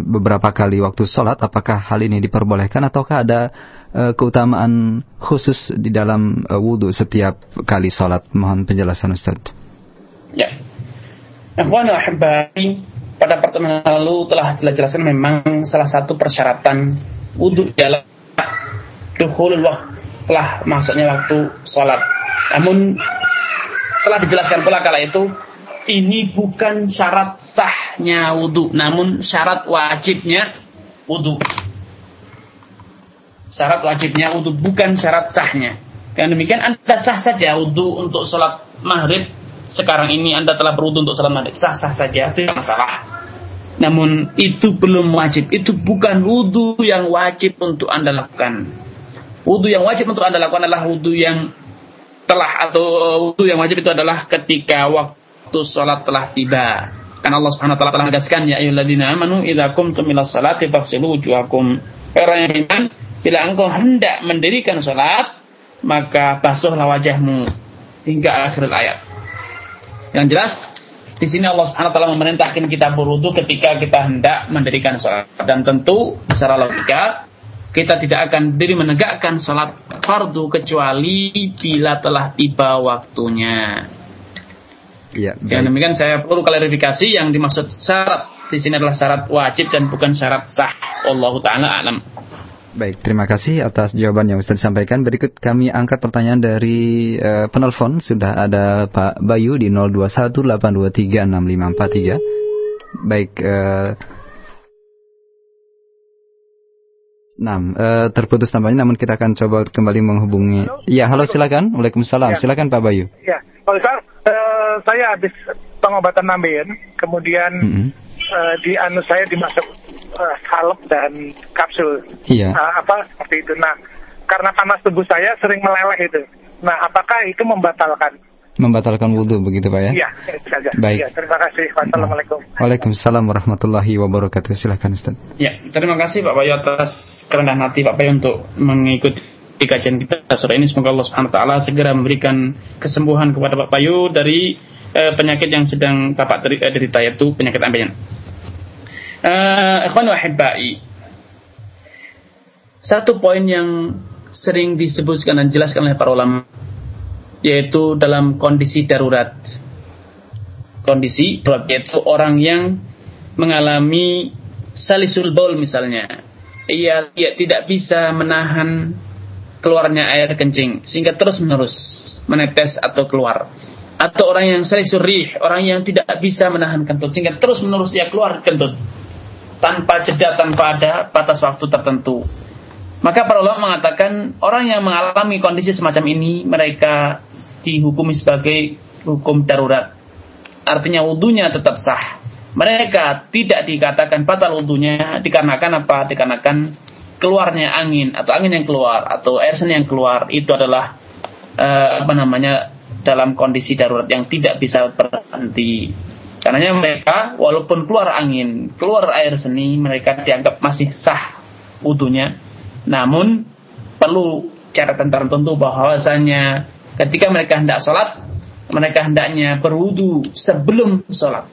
beberapa kali waktu sholat, apakah hal ini diperbolehkan ataukah ada uh, keutamaan khusus di dalam uh, wudhu setiap kali sholat? Mohon penjelasan Ustaz. Ya, Ikhwan ahibari, pada pertemuan lalu telah jelas-jelaskan memang salah satu persyaratan wudhu adalah duhul waktu telah masuknya waktu sholat. Namun telah dijelaskan pula kala itu ini bukan syarat sahnya wudhu, namun syarat wajibnya wudhu. Syarat wajibnya wudhu bukan syarat sahnya. Dengan demikian Anda sah saja wudhu untuk sholat maghrib. Sekarang ini Anda telah berwudhu untuk sholat maghrib. Sah-sah saja, tidak masalah. Namun itu belum wajib. Itu bukan wudhu yang wajib untuk Anda lakukan. Wudhu yang wajib untuk Anda lakukan adalah wudhu yang telah atau wudhu yang wajib itu adalah ketika waktu sholat telah tiba. Karena Allah Subhanahu wa taala telah menegaskan ya ayyuhalladzina amanu idza qumtum ila salati faghsilu wujuhakum. Orang yang beriman, bila engkau hendak mendirikan salat, maka basuhlah wajahmu hingga akhir ayat. Yang jelas di sini Allah Subhanahu wa taala memerintahkan kita berwudu ketika kita hendak mendirikan salat dan tentu secara logika kita tidak akan diri menegakkan salat fardu kecuali bila telah tiba waktunya. Ya, Yang demikian saya perlu klarifikasi yang dimaksud syarat di sini adalah syarat wajib dan bukan syarat sah. Allah taala alam. Baik, terima kasih atas jawaban yang Ustaz sampaikan. Berikut kami angkat pertanyaan dari uh, penelpon. Sudah ada Pak Bayu di 0218236543. Baik, uh, Nah, uh, terputus tampaknya, namun kita akan coba kembali menghubungi. Iya, halo silakan. Waalaikumsalam. Ya. Silakan Pak Bayu. Ya, Pak Ustaz, uh, saya habis pengobatan nambahin, kemudian Mm -hmm. uh, di anu saya dimasuk uh, salep dan kapsul. Iya. Uh, apa seperti itu. Nah, karena panas tubuh saya sering meleleh itu. Nah, apakah itu membatalkan? Membatalkan wudhu begitu Pak ya? Iya, saja. Baik. Iya, terima kasih. Wassalamualaikum. Waalaikumsalam warahmatullahi wabarakatuh. Silakan Ustaz. Ya, terima kasih Pak Bayu atas kerendahan hati Pak Bayu untuk mengikuti kajian kita sore ini. Semoga Allah Subhanahu wa taala segera memberikan kesembuhan kepada Pak Bayu dari eh, penyakit yang sedang Bapak deri- eh, derita yaitu penyakit ambeien. Eh, ikhwan wa ahibbai. Satu poin yang sering disebutkan dan dijelaskan oleh para ulama yaitu dalam kondisi darurat. Kondisi darurat yaitu orang yang mengalami salisul baul misalnya. Ia, ia tidak bisa menahan keluarnya air kencing sehingga terus menerus menetes atau keluar. Atau orang yang salisul rih, orang yang tidak bisa menahan kentut sehingga terus menerus ia keluar kentut tanpa jeda tanpa ada batas waktu tertentu. Maka para ulama mengatakan orang yang mengalami kondisi semacam ini mereka dihukumi sebagai hukum darurat. Artinya wudhunya tetap sah. Mereka tidak dikatakan batal wudhunya dikarenakan apa? Dikarenakan keluarnya angin atau angin yang keluar atau air seni yang keluar itu adalah eh, apa namanya dalam kondisi darurat yang tidak bisa berhenti. Karena mereka walaupun keluar angin, keluar air seni, mereka dianggap masih sah wudhunya. Namun perlu catatan tertentu bahwasanya ketika mereka hendak sholat, mereka hendaknya berwudu sebelum sholat.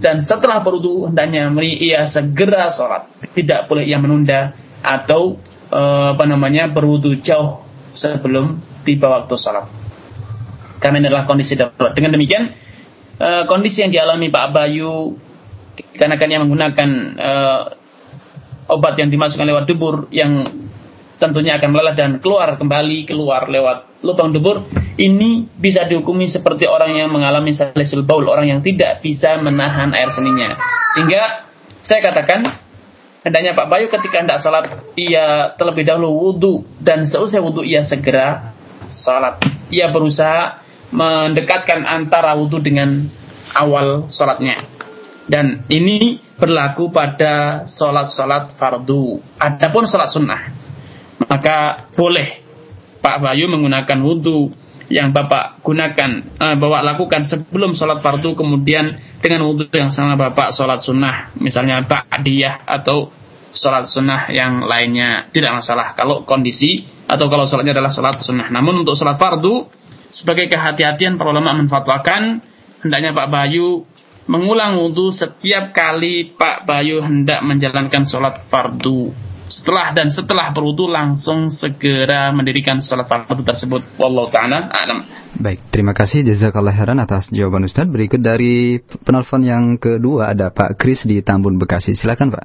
Dan setelah berwudu hendaknya ia segera sholat. Tidak boleh ia menunda atau eh, apa namanya berwudu jauh sebelum tiba waktu sholat. Karena ini adalah kondisi darurat. Dengan demikian, eh, kondisi yang dialami Pak Bayu karena kan yang menggunakan eh, obat yang dimasukkan lewat dubur yang tentunya akan melelah dan keluar kembali keluar lewat lubang dubur. Ini bisa dihukumi seperti orang yang mengalami salisul baul orang yang tidak bisa menahan air seninya. Sehingga saya katakan hendaknya Pak Bayu ketika hendak sholat ia terlebih dahulu wudhu dan seusai wudhu ia segera sholat ia berusaha mendekatkan antara wudhu dengan awal sholatnya dan ini berlaku pada sholat-sholat fardu. Adapun sholat sunnah maka boleh Pak Bayu menggunakan wudhu yang Bapak gunakan, eh, Bapak lakukan sebelum sholat fardu, kemudian dengan wudhu yang sama Bapak sholat sunnah, misalnya ba'diyah atau sholat sunnah yang lainnya, tidak masalah kalau kondisi atau kalau sholatnya adalah sholat sunnah. Namun untuk sholat fardu, sebagai kehati-hatian para ulama menfatwakan, hendaknya Pak Bayu mengulang wudhu setiap kali Pak Bayu hendak menjalankan sholat fardu setelah dan setelah berwudu langsung segera mendirikan sholat fardu tersebut. Wallahu taala alam. Baik, terima kasih jazakallah khairan atas jawaban Ustaz. Berikut dari penelpon yang kedua ada Pak Kris di Tambun Bekasi. Silakan Pak.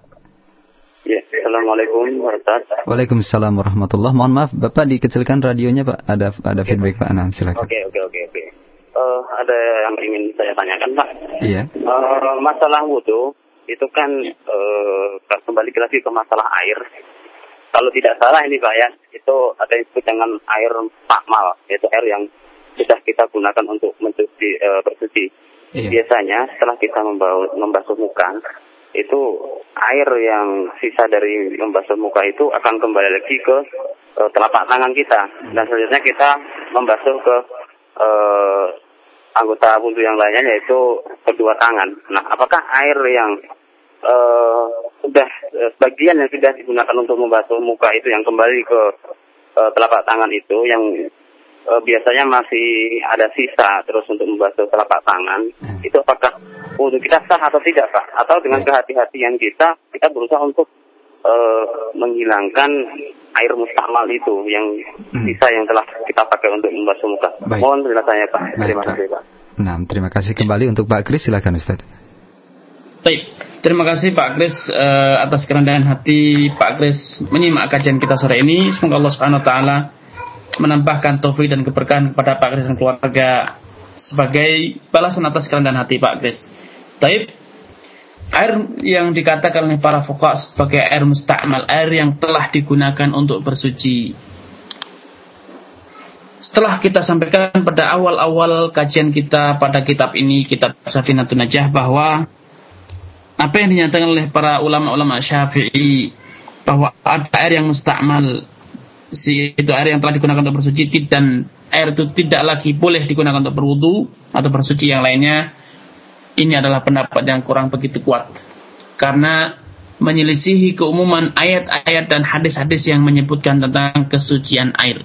Ya, Assalamualaikum warahmatullahi wabarakatuh. Waalaikumsalam warahmatullah. Mohon maaf Bapak dikecilkan radionya Pak. Ada ada feedback Pak. Nah, silakan. Oke, oke, oke, oke. uh, ada yang ingin saya tanyakan Pak. Iya. Uh, masalah wudhu itu kan uh, kembali lagi ke masalah air. Kalau tidak salah ini Pak ya, itu ada yang disebut dengan air pakmal, yaitu air yang sudah kita gunakan untuk mencuci uh, bersuci. Iya. Biasanya setelah kita membasuh, membasuh muka, itu air yang sisa dari membasuh muka itu akan kembali lagi ke uh, telapak tangan kita dan selanjutnya kita membasuh ke uh, anggota wudhu yang lainnya yaitu kedua tangan. Nah, apakah air yang uh, sudah uh, sebagian yang sudah digunakan untuk membasuh muka itu yang kembali ke uh, telapak tangan itu yang uh, biasanya masih ada sisa terus untuk membasuh telapak tangan Hmm. itu apakah wudhu kita sah atau tidak pak? Atau dengan kehati-hatian kita kita berusaha untuk uh, menghilangkan air mustakmal itu yang Hmm. sisa yang telah kita pakai untuk membasuh muka. Baik. Mohon penjelasannya pak. Baik, Terima kasih pak. Nah, terima kasih kembali untuk Pak Kris. Silakan Ustaz. Baik, terima kasih Pak Kris eh, atas kerendahan hati Pak Kris menyimak kajian kita sore ini. Semoga Allah Subhanahu taala menambahkan taufik dan keberkahan kepada Pak Kris dan keluarga sebagai balasan atas kerendahan hati Pak Kris. Taib, air yang dikatakan oleh para fuqaha sebagai air musta'mal, air yang telah digunakan untuk bersuci. Setelah kita sampaikan pada awal-awal kajian kita pada kitab ini, kitab Safinatun Najah bahwa apa yang dinyatakan oleh para ulama-ulama Syafi'i bahwa ada air yang mustakmal si itu air yang telah digunakan untuk bersuci dan air itu tidak lagi boleh digunakan untuk berwudu atau bersuci yang lainnya ini adalah pendapat yang kurang begitu kuat. Karena menyelisihi keumuman ayat-ayat dan hadis-hadis yang menyebutkan tentang kesucian air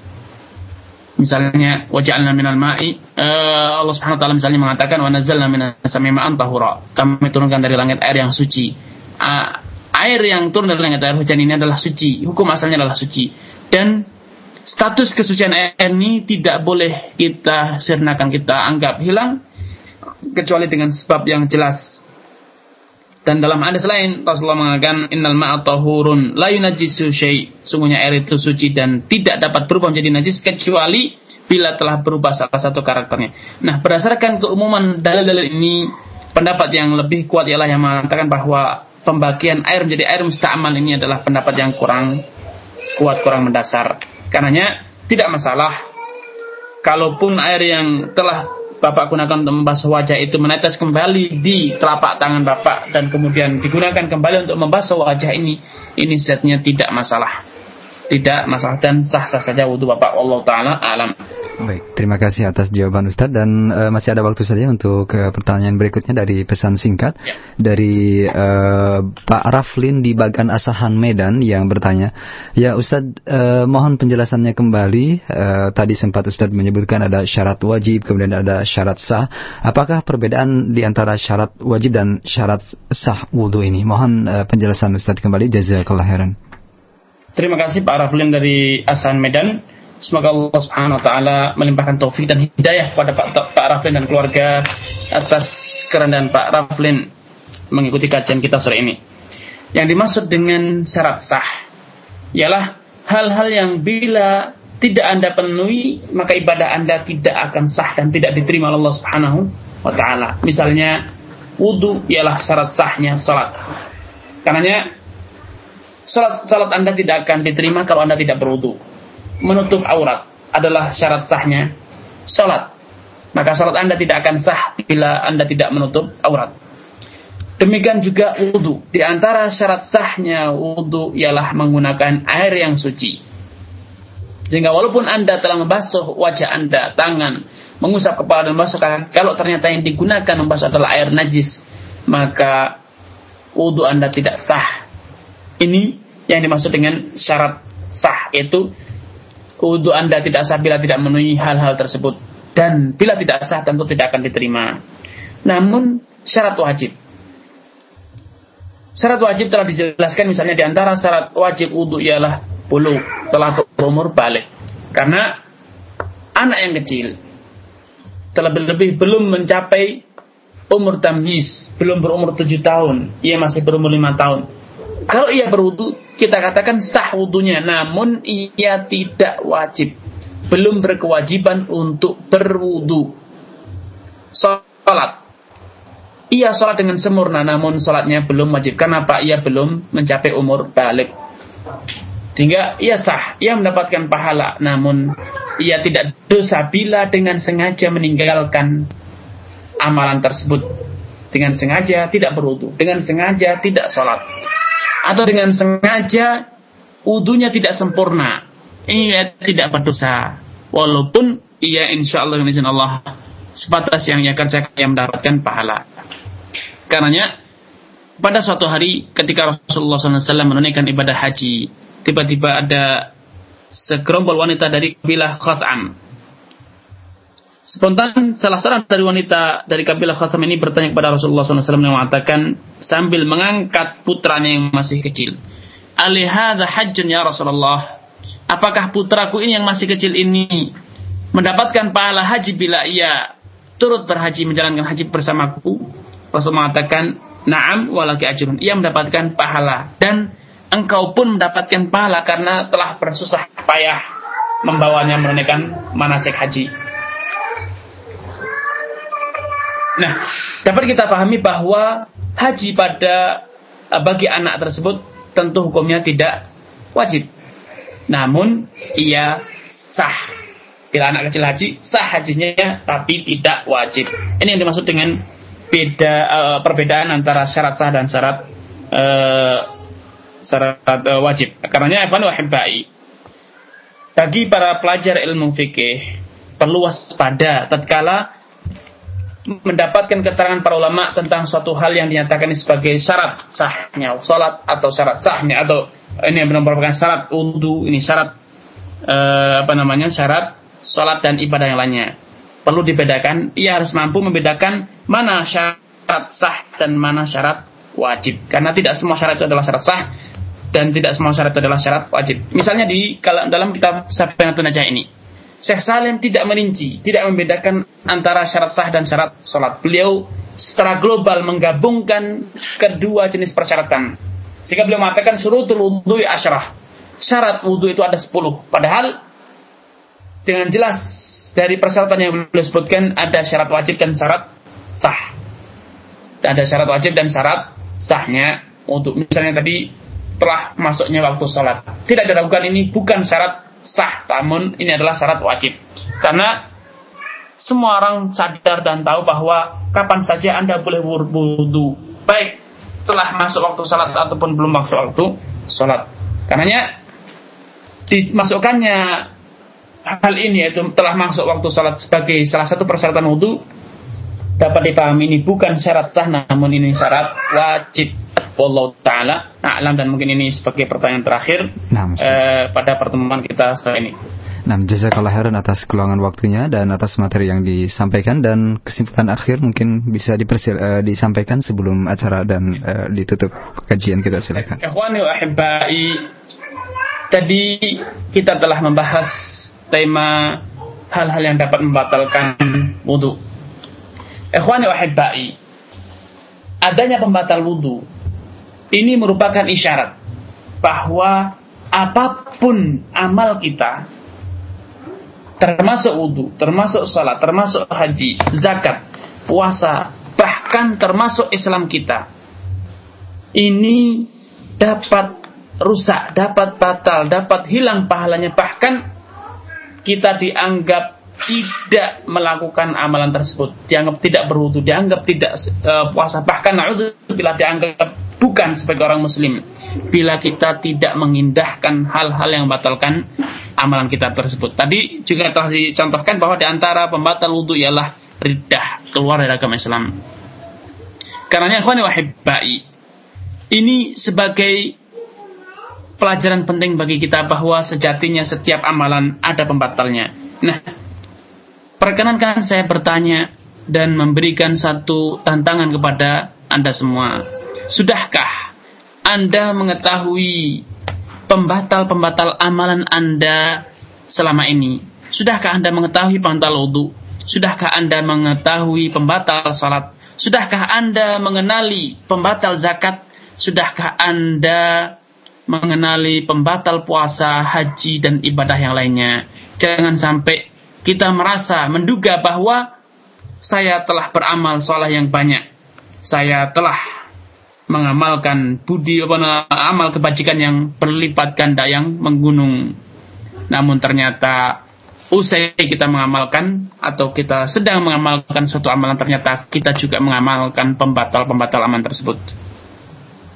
misalnya waja'alna minal ma'i eh, Allah Subhanahu wa taala misalnya mengatakan wa nazzalna minas sama'i ma'an tahura. Kami turunkan dari langit air yang suci. Ah, air yang turun dari langit air hujan ini adalah suci. Hukum asalnya adalah suci. Dan status kesucian air ini tidak boleh kita sirnakan kita anggap hilang kecuali dengan sebab yang jelas dan dalam hadis lain Rasulullah mengatakan innal ma'a tahurun la yunajjisu syai. Sungguhnya air itu suci dan tidak dapat berubah menjadi najis kecuali bila telah berubah salah satu karakternya. Nah, berdasarkan keumuman dalil-dalil ini, pendapat yang lebih kuat ialah yang mengatakan bahwa pembagian air menjadi air musta'mal ini adalah pendapat yang kurang kuat, kurang mendasar. Karenanya tidak masalah kalaupun air yang telah Bapak gunakan untuk membasuh wajah itu menetes kembali di telapak tangan Bapak dan kemudian digunakan kembali untuk membasuh wajah ini, ini setnya tidak masalah. Tidak masalah dan sah-sah saja wudhu Bapak Allah Ta'ala alam. Baik, terima kasih atas jawaban Ustadz dan eh, masih ada waktu saja untuk eh, pertanyaan berikutnya dari pesan singkat Ya. dari eh, Pak Raflin di Bagan Asahan Medan yang bertanya, ya Ustadz eh, mohon penjelasannya kembali. Eh, tadi sempat Ustadz menyebutkan ada syarat wajib kemudian ada syarat sah. Apakah perbedaan di antara syarat wajib dan syarat sah wudhu ini? Mohon eh, penjelasan Ustadz kembali. Jazakallah khairan. Terima kasih Pak Raflin dari Asan Medan. Semoga Allah Subhanahu wa taala melimpahkan taufik dan hidayah kepada Pak Pak Raflin dan keluarga atas kerendahan Pak Raflin mengikuti kajian kita sore ini. Yang dimaksud dengan syarat sah ialah hal-hal yang bila tidak Anda penuhi maka ibadah Anda tidak akan sah dan tidak diterima oleh Allah Subhanahu wa taala. Misalnya wudu ialah syarat sahnya salat. Karenanya salat, salat Anda tidak akan diterima kalau Anda tidak berwudu. Menutup aurat adalah syarat sahnya salat. Maka salat Anda tidak akan sah bila Anda tidak menutup aurat. Demikian juga wudu. Di antara syarat sahnya wudu ialah menggunakan air yang suci. Sehingga walaupun Anda telah membasuh wajah Anda, tangan, mengusap kepala dan membasuh kaki, kalau ternyata yang digunakan membasuh adalah air najis, maka wudu Anda tidak sah. Ini yang dimaksud dengan syarat sah yaitu wudu Anda tidak sah bila tidak memenuhi hal-hal tersebut dan bila tidak sah tentu tidak akan diterima. Namun syarat wajib. Syarat wajib telah dijelaskan misalnya di antara syarat wajib wudu ialah bulu telah berumur balik. Karena anak yang kecil terlebih-lebih belum mencapai umur tamyiz, belum berumur tujuh tahun, ia masih berumur lima tahun. Kalau ia berwudu, kita katakan sah wudunya, namun ia tidak wajib, belum berkewajiban untuk berwudu. sholat. Ia sholat dengan sempurna, namun sholatnya belum wajib. Kenapa? Ia belum mencapai umur balik. Sehingga ia sah, ia mendapatkan pahala, namun ia tidak dosa bila dengan sengaja meninggalkan amalan tersebut. Dengan sengaja tidak berwudu, dengan sengaja tidak sholat. Atau dengan sengaja wudunya tidak sempurna. Ia tidak berdosa. Walaupun ia insya Allah izin Allah sebatas yang ia kerjakan yang mendapatkan pahala. Karenanya pada suatu hari ketika Rasulullah SAW menunaikan ibadah haji, tiba-tiba ada segerombol wanita dari kabilah Khatam. Spontan salah seorang dari wanita dari kabilah Khatam ini bertanya kepada Rasulullah SAW yang mengatakan sambil mengangkat putranya yang masih kecil. Alihada hajjun ya Rasulullah. Apakah putraku ini yang masih kecil ini mendapatkan pahala haji bila ia turut berhaji menjalankan haji bersamaku? Rasul mengatakan, "Na'am walaki ajrun." Ia mendapatkan pahala dan engkau pun mendapatkan pahala karena telah bersusah payah membawanya menunaikan manasik haji. Nah, dapat kita pahami bahwa haji pada eh, bagi anak tersebut tentu hukumnya tidak wajib. Namun ia sah. Bila anak kecil haji, sah hajinya tapi tidak wajib. Ini yang dimaksud dengan beda uh, perbedaan antara syarat sah dan syarat uh, syarat uh, wajib. Karenanya Evan wahibai bagi para pelajar ilmu fikih perlu waspada tatkala mendapatkan keterangan para ulama tentang suatu hal yang dinyatakan sebagai syarat sahnya salat atau syarat sahnya atau ini yang merupakan syarat wudhu ini syarat uh, apa namanya syarat salat dan ibadah yang lainnya perlu dibedakan, ia harus mampu membedakan mana syarat sah dan mana syarat wajib. Karena tidak semua syarat itu adalah syarat sah dan tidak semua syarat itu adalah syarat wajib. Misalnya di dalam kitab Safinatun Najah ini, Syekh Salim tidak merinci, tidak membedakan antara syarat sah dan syarat sholat. Beliau secara global menggabungkan kedua jenis persyaratan. Sehingga beliau mengatakan surutul wudhu asyarah. Syarat wudhu itu ada sepuluh. Padahal dengan jelas dari persyaratan yang beliau sebutkan ada syarat wajib dan syarat sah. Ada syarat wajib dan syarat sahnya untuk misalnya tadi telah masuknya waktu sholat. Tidak diragukan ini bukan syarat sah, namun ini adalah syarat wajib. Karena semua orang sadar dan tahu bahwa kapan saja Anda boleh wudhu. Baik telah masuk waktu sholat ataupun belum masuk waktu sholat. Karenanya dimasukkannya hal ini yaitu telah masuk waktu salat sebagai salah satu persyaratan wudhu dapat dipahami ini bukan syarat sah namun ini syarat wajib Wallahu taala a'lam dan mungkin ini sebagai pertanyaan terakhir nah, eh, pada pertemuan kita saat ini. Nah, jazakallah khairan atas keluangan waktunya dan atas materi yang disampaikan dan kesimpulan akhir mungkin bisa dipersil, uh, disampaikan sebelum acara dan uh, ditutup kajian kita silakan. Ikhwani wa tadi kita telah membahas tema hal-hal yang dapat membatalkan wudhu. Ikhwani wahibbai, adanya pembatal wudhu ini merupakan isyarat bahwa apa pun amal kita termasuk wudhu, termasuk salat, termasuk haji, zakat, puasa, bahkan termasuk Islam kita ini dapat rusak, dapat batal, dapat hilang pahalanya. Bahkan kita dianggap tidak melakukan amalan tersebut, dianggap tidak berwudu, dianggap tidak uh, puasa, bahkan bila dianggap bukan sebagai orang muslim bila kita tidak mengindahkan hal-hal yang membatalkan amalan kita tersebut. Tadi juga telah dicontohkan bahwa di antara pembatal wudu ialah ridah, keluar dari agama Islam. Karena ikhwani wahibbai, ini sebagai pelajaran penting bagi kita bahwa sejatinya setiap amalan ada pembatalnya. Nah, perkenankan saya bertanya dan memberikan satu tantangan kepada Anda semua. Sudahkah Anda mengetahui pembatal-pembatal amalan Anda selama ini? Sudahkah Anda mengetahui pembatal wudhu? Sudahkah Anda mengetahui pembatal salat? Sudahkah Anda mengenali pembatal zakat? Sudahkah Anda mengenali pembatal puasa, haji, dan ibadah yang lainnya. Jangan sampai kita merasa menduga bahwa saya telah beramal soleh yang banyak. Saya telah mengamalkan budi apa amal kebajikan yang berlipat ganda yang menggunung. Namun ternyata usai kita mengamalkan atau kita sedang mengamalkan suatu amalan ternyata kita juga mengamalkan pembatal-pembatal amalan tersebut.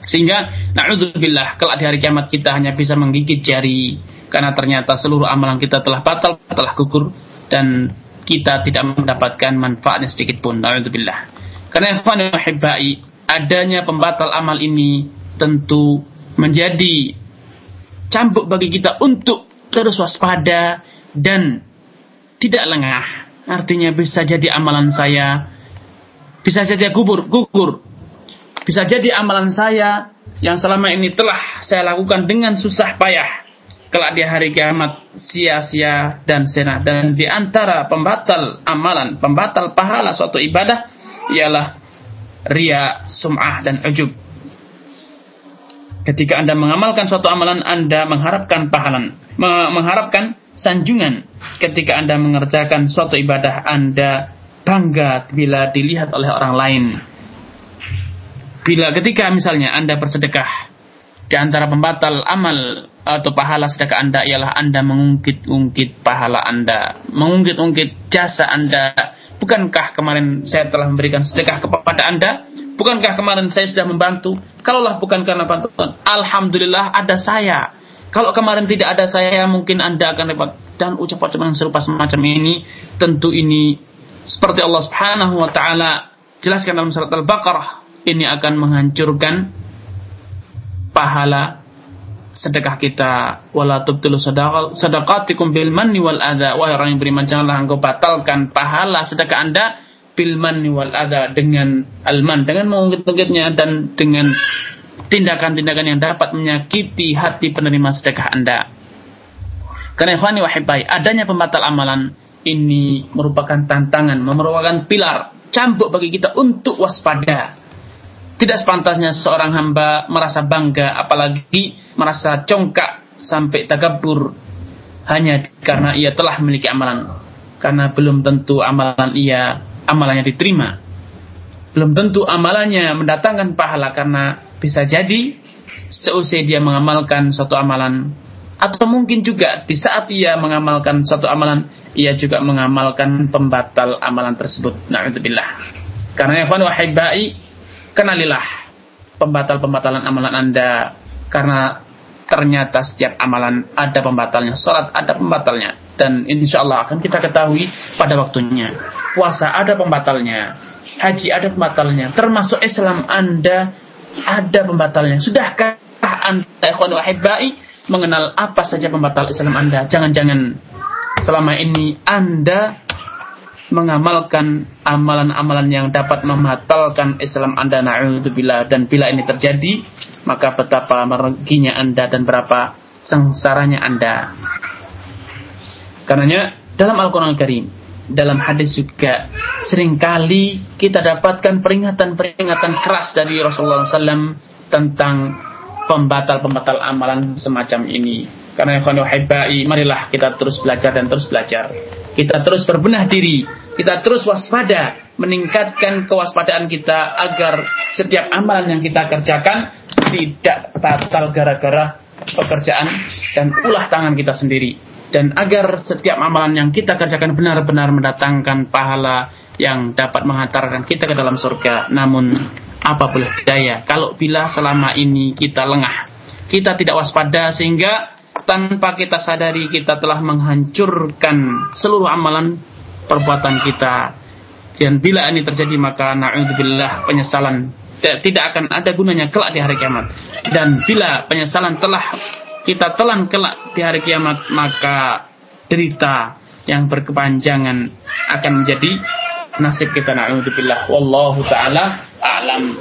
Sehingga naudzubillah kalau di hari kiamat kita hanya bisa menggigit jari karena ternyata seluruh amalan kita telah batal, telah gugur dan kita tidak mendapatkan manfaatnya sedikit pun. Naudzubillah. Karena ikhwan adanya pembatal amal ini tentu menjadi cambuk bagi kita untuk terus waspada dan tidak lengah. Artinya bisa jadi amalan saya bisa saja gugur, gugur. Bisa jadi amalan saya yang selama ini telah saya lakukan dengan susah payah. Kelak di hari kiamat sia-sia dan sena. Dan di antara pembatal amalan, pembatal pahala suatu ibadah ialah ria, sum'ah, dan ujub. Ketika Anda mengamalkan suatu amalan, Anda mengharapkan pahalan, mengharapkan sanjungan. Ketika Anda mengerjakan suatu ibadah, Anda bangga bila dilihat oleh orang lain. Bila ketika misalnya Anda bersedekah, di antara pembatal amal atau pahala sedekah Anda ialah Anda mengungkit-ungkit pahala Anda, mengungkit-ungkit jasa Anda Bukankah kemarin saya telah memberikan sedekah kepada Anda? Bukankah kemarin saya sudah membantu? Kalaulah bukan karena bantuan, Alhamdulillah ada saya. Kalau kemarin tidak ada saya, mungkin Anda akan repot. Dan ucapan-ucapan serupa semacam ini, tentu ini seperti Allah Subhanahu wa taala jelaskan dalam surat Al-Baqarah, ini akan menghancurkan pahala sedekah kita. Wala tubtilu sadaqatikum bil manni wal adha. Wahai orang yang beriman janganlah engkau batalkan pahala sedekah Anda bil manni wal adha dengan alman dengan mengungkit-ungkitnya dan dengan tindakan-tindakan yang dapat menyakiti hati penerima sedekah Anda. Karena ikhwani wahibai adanya pembatal amalan ini merupakan tantangan merupakan pilar cambuk bagi kita untuk waspada tidak sepantasnya seorang hamba merasa bangga, apalagi merasa congkak sampai takabur hanya karena ia telah memiliki amalan. Karena belum tentu amalan ia amalannya diterima. Belum tentu amalannya mendatangkan pahala karena bisa jadi seusai dia mengamalkan suatu amalan atau mungkin juga di saat ia mengamalkan suatu amalan ia juga mengamalkan pembatal amalan tersebut. Na'udzubillah. Karena ya wahibai kenalilah pembatal-pembatalan amalan Anda karena ternyata setiap amalan ada pembatalnya, salat ada pembatalnya dan insya Allah akan kita ketahui pada waktunya. Puasa ada pembatalnya, haji ada pembatalnya, termasuk Islam Anda ada pembatalnya. Sudahkah Anda ikhwan wahibai mengenal apa saja pembatal Islam Anda? Jangan-jangan selama ini Anda mengamalkan amalan-amalan yang dapat membatalkan Islam Anda na'udzubillah. Dan bila ini terjadi maka betapa meruginya Anda dan berapa sengsaranya Anda. Karenanya dalam Al-Quran Al Karim dalam hadis juga sering kali kita dapatkan peringatan-peringatan keras dari Rasulullah SAW tentang pembatal-pembatal amalan semacam ini. Karena ikhwan marilah kita terus belajar dan terus belajar kita terus berbenah diri, kita terus waspada, meningkatkan kewaspadaan kita agar setiap amalan yang kita kerjakan tidak batal gara-gara pekerjaan dan ulah tangan kita sendiri. Dan agar setiap amalan yang kita kerjakan benar-benar mendatangkan pahala yang dapat menghantarkan kita ke dalam surga. Namun apa boleh daya kalau bila selama ini kita lengah, kita tidak waspada sehingga tanpa kita sadari kita telah menghancurkan seluruh amalan perbuatan kita. Dan bila ini terjadi maka na'udzubillah penyesalan tidak akan ada gunanya kelak di hari kiamat. Dan bila penyesalan telah kita telan kelak di hari kiamat maka derita yang berkepanjangan akan menjadi nasib kita na'udzubillah wallahu taala a'lam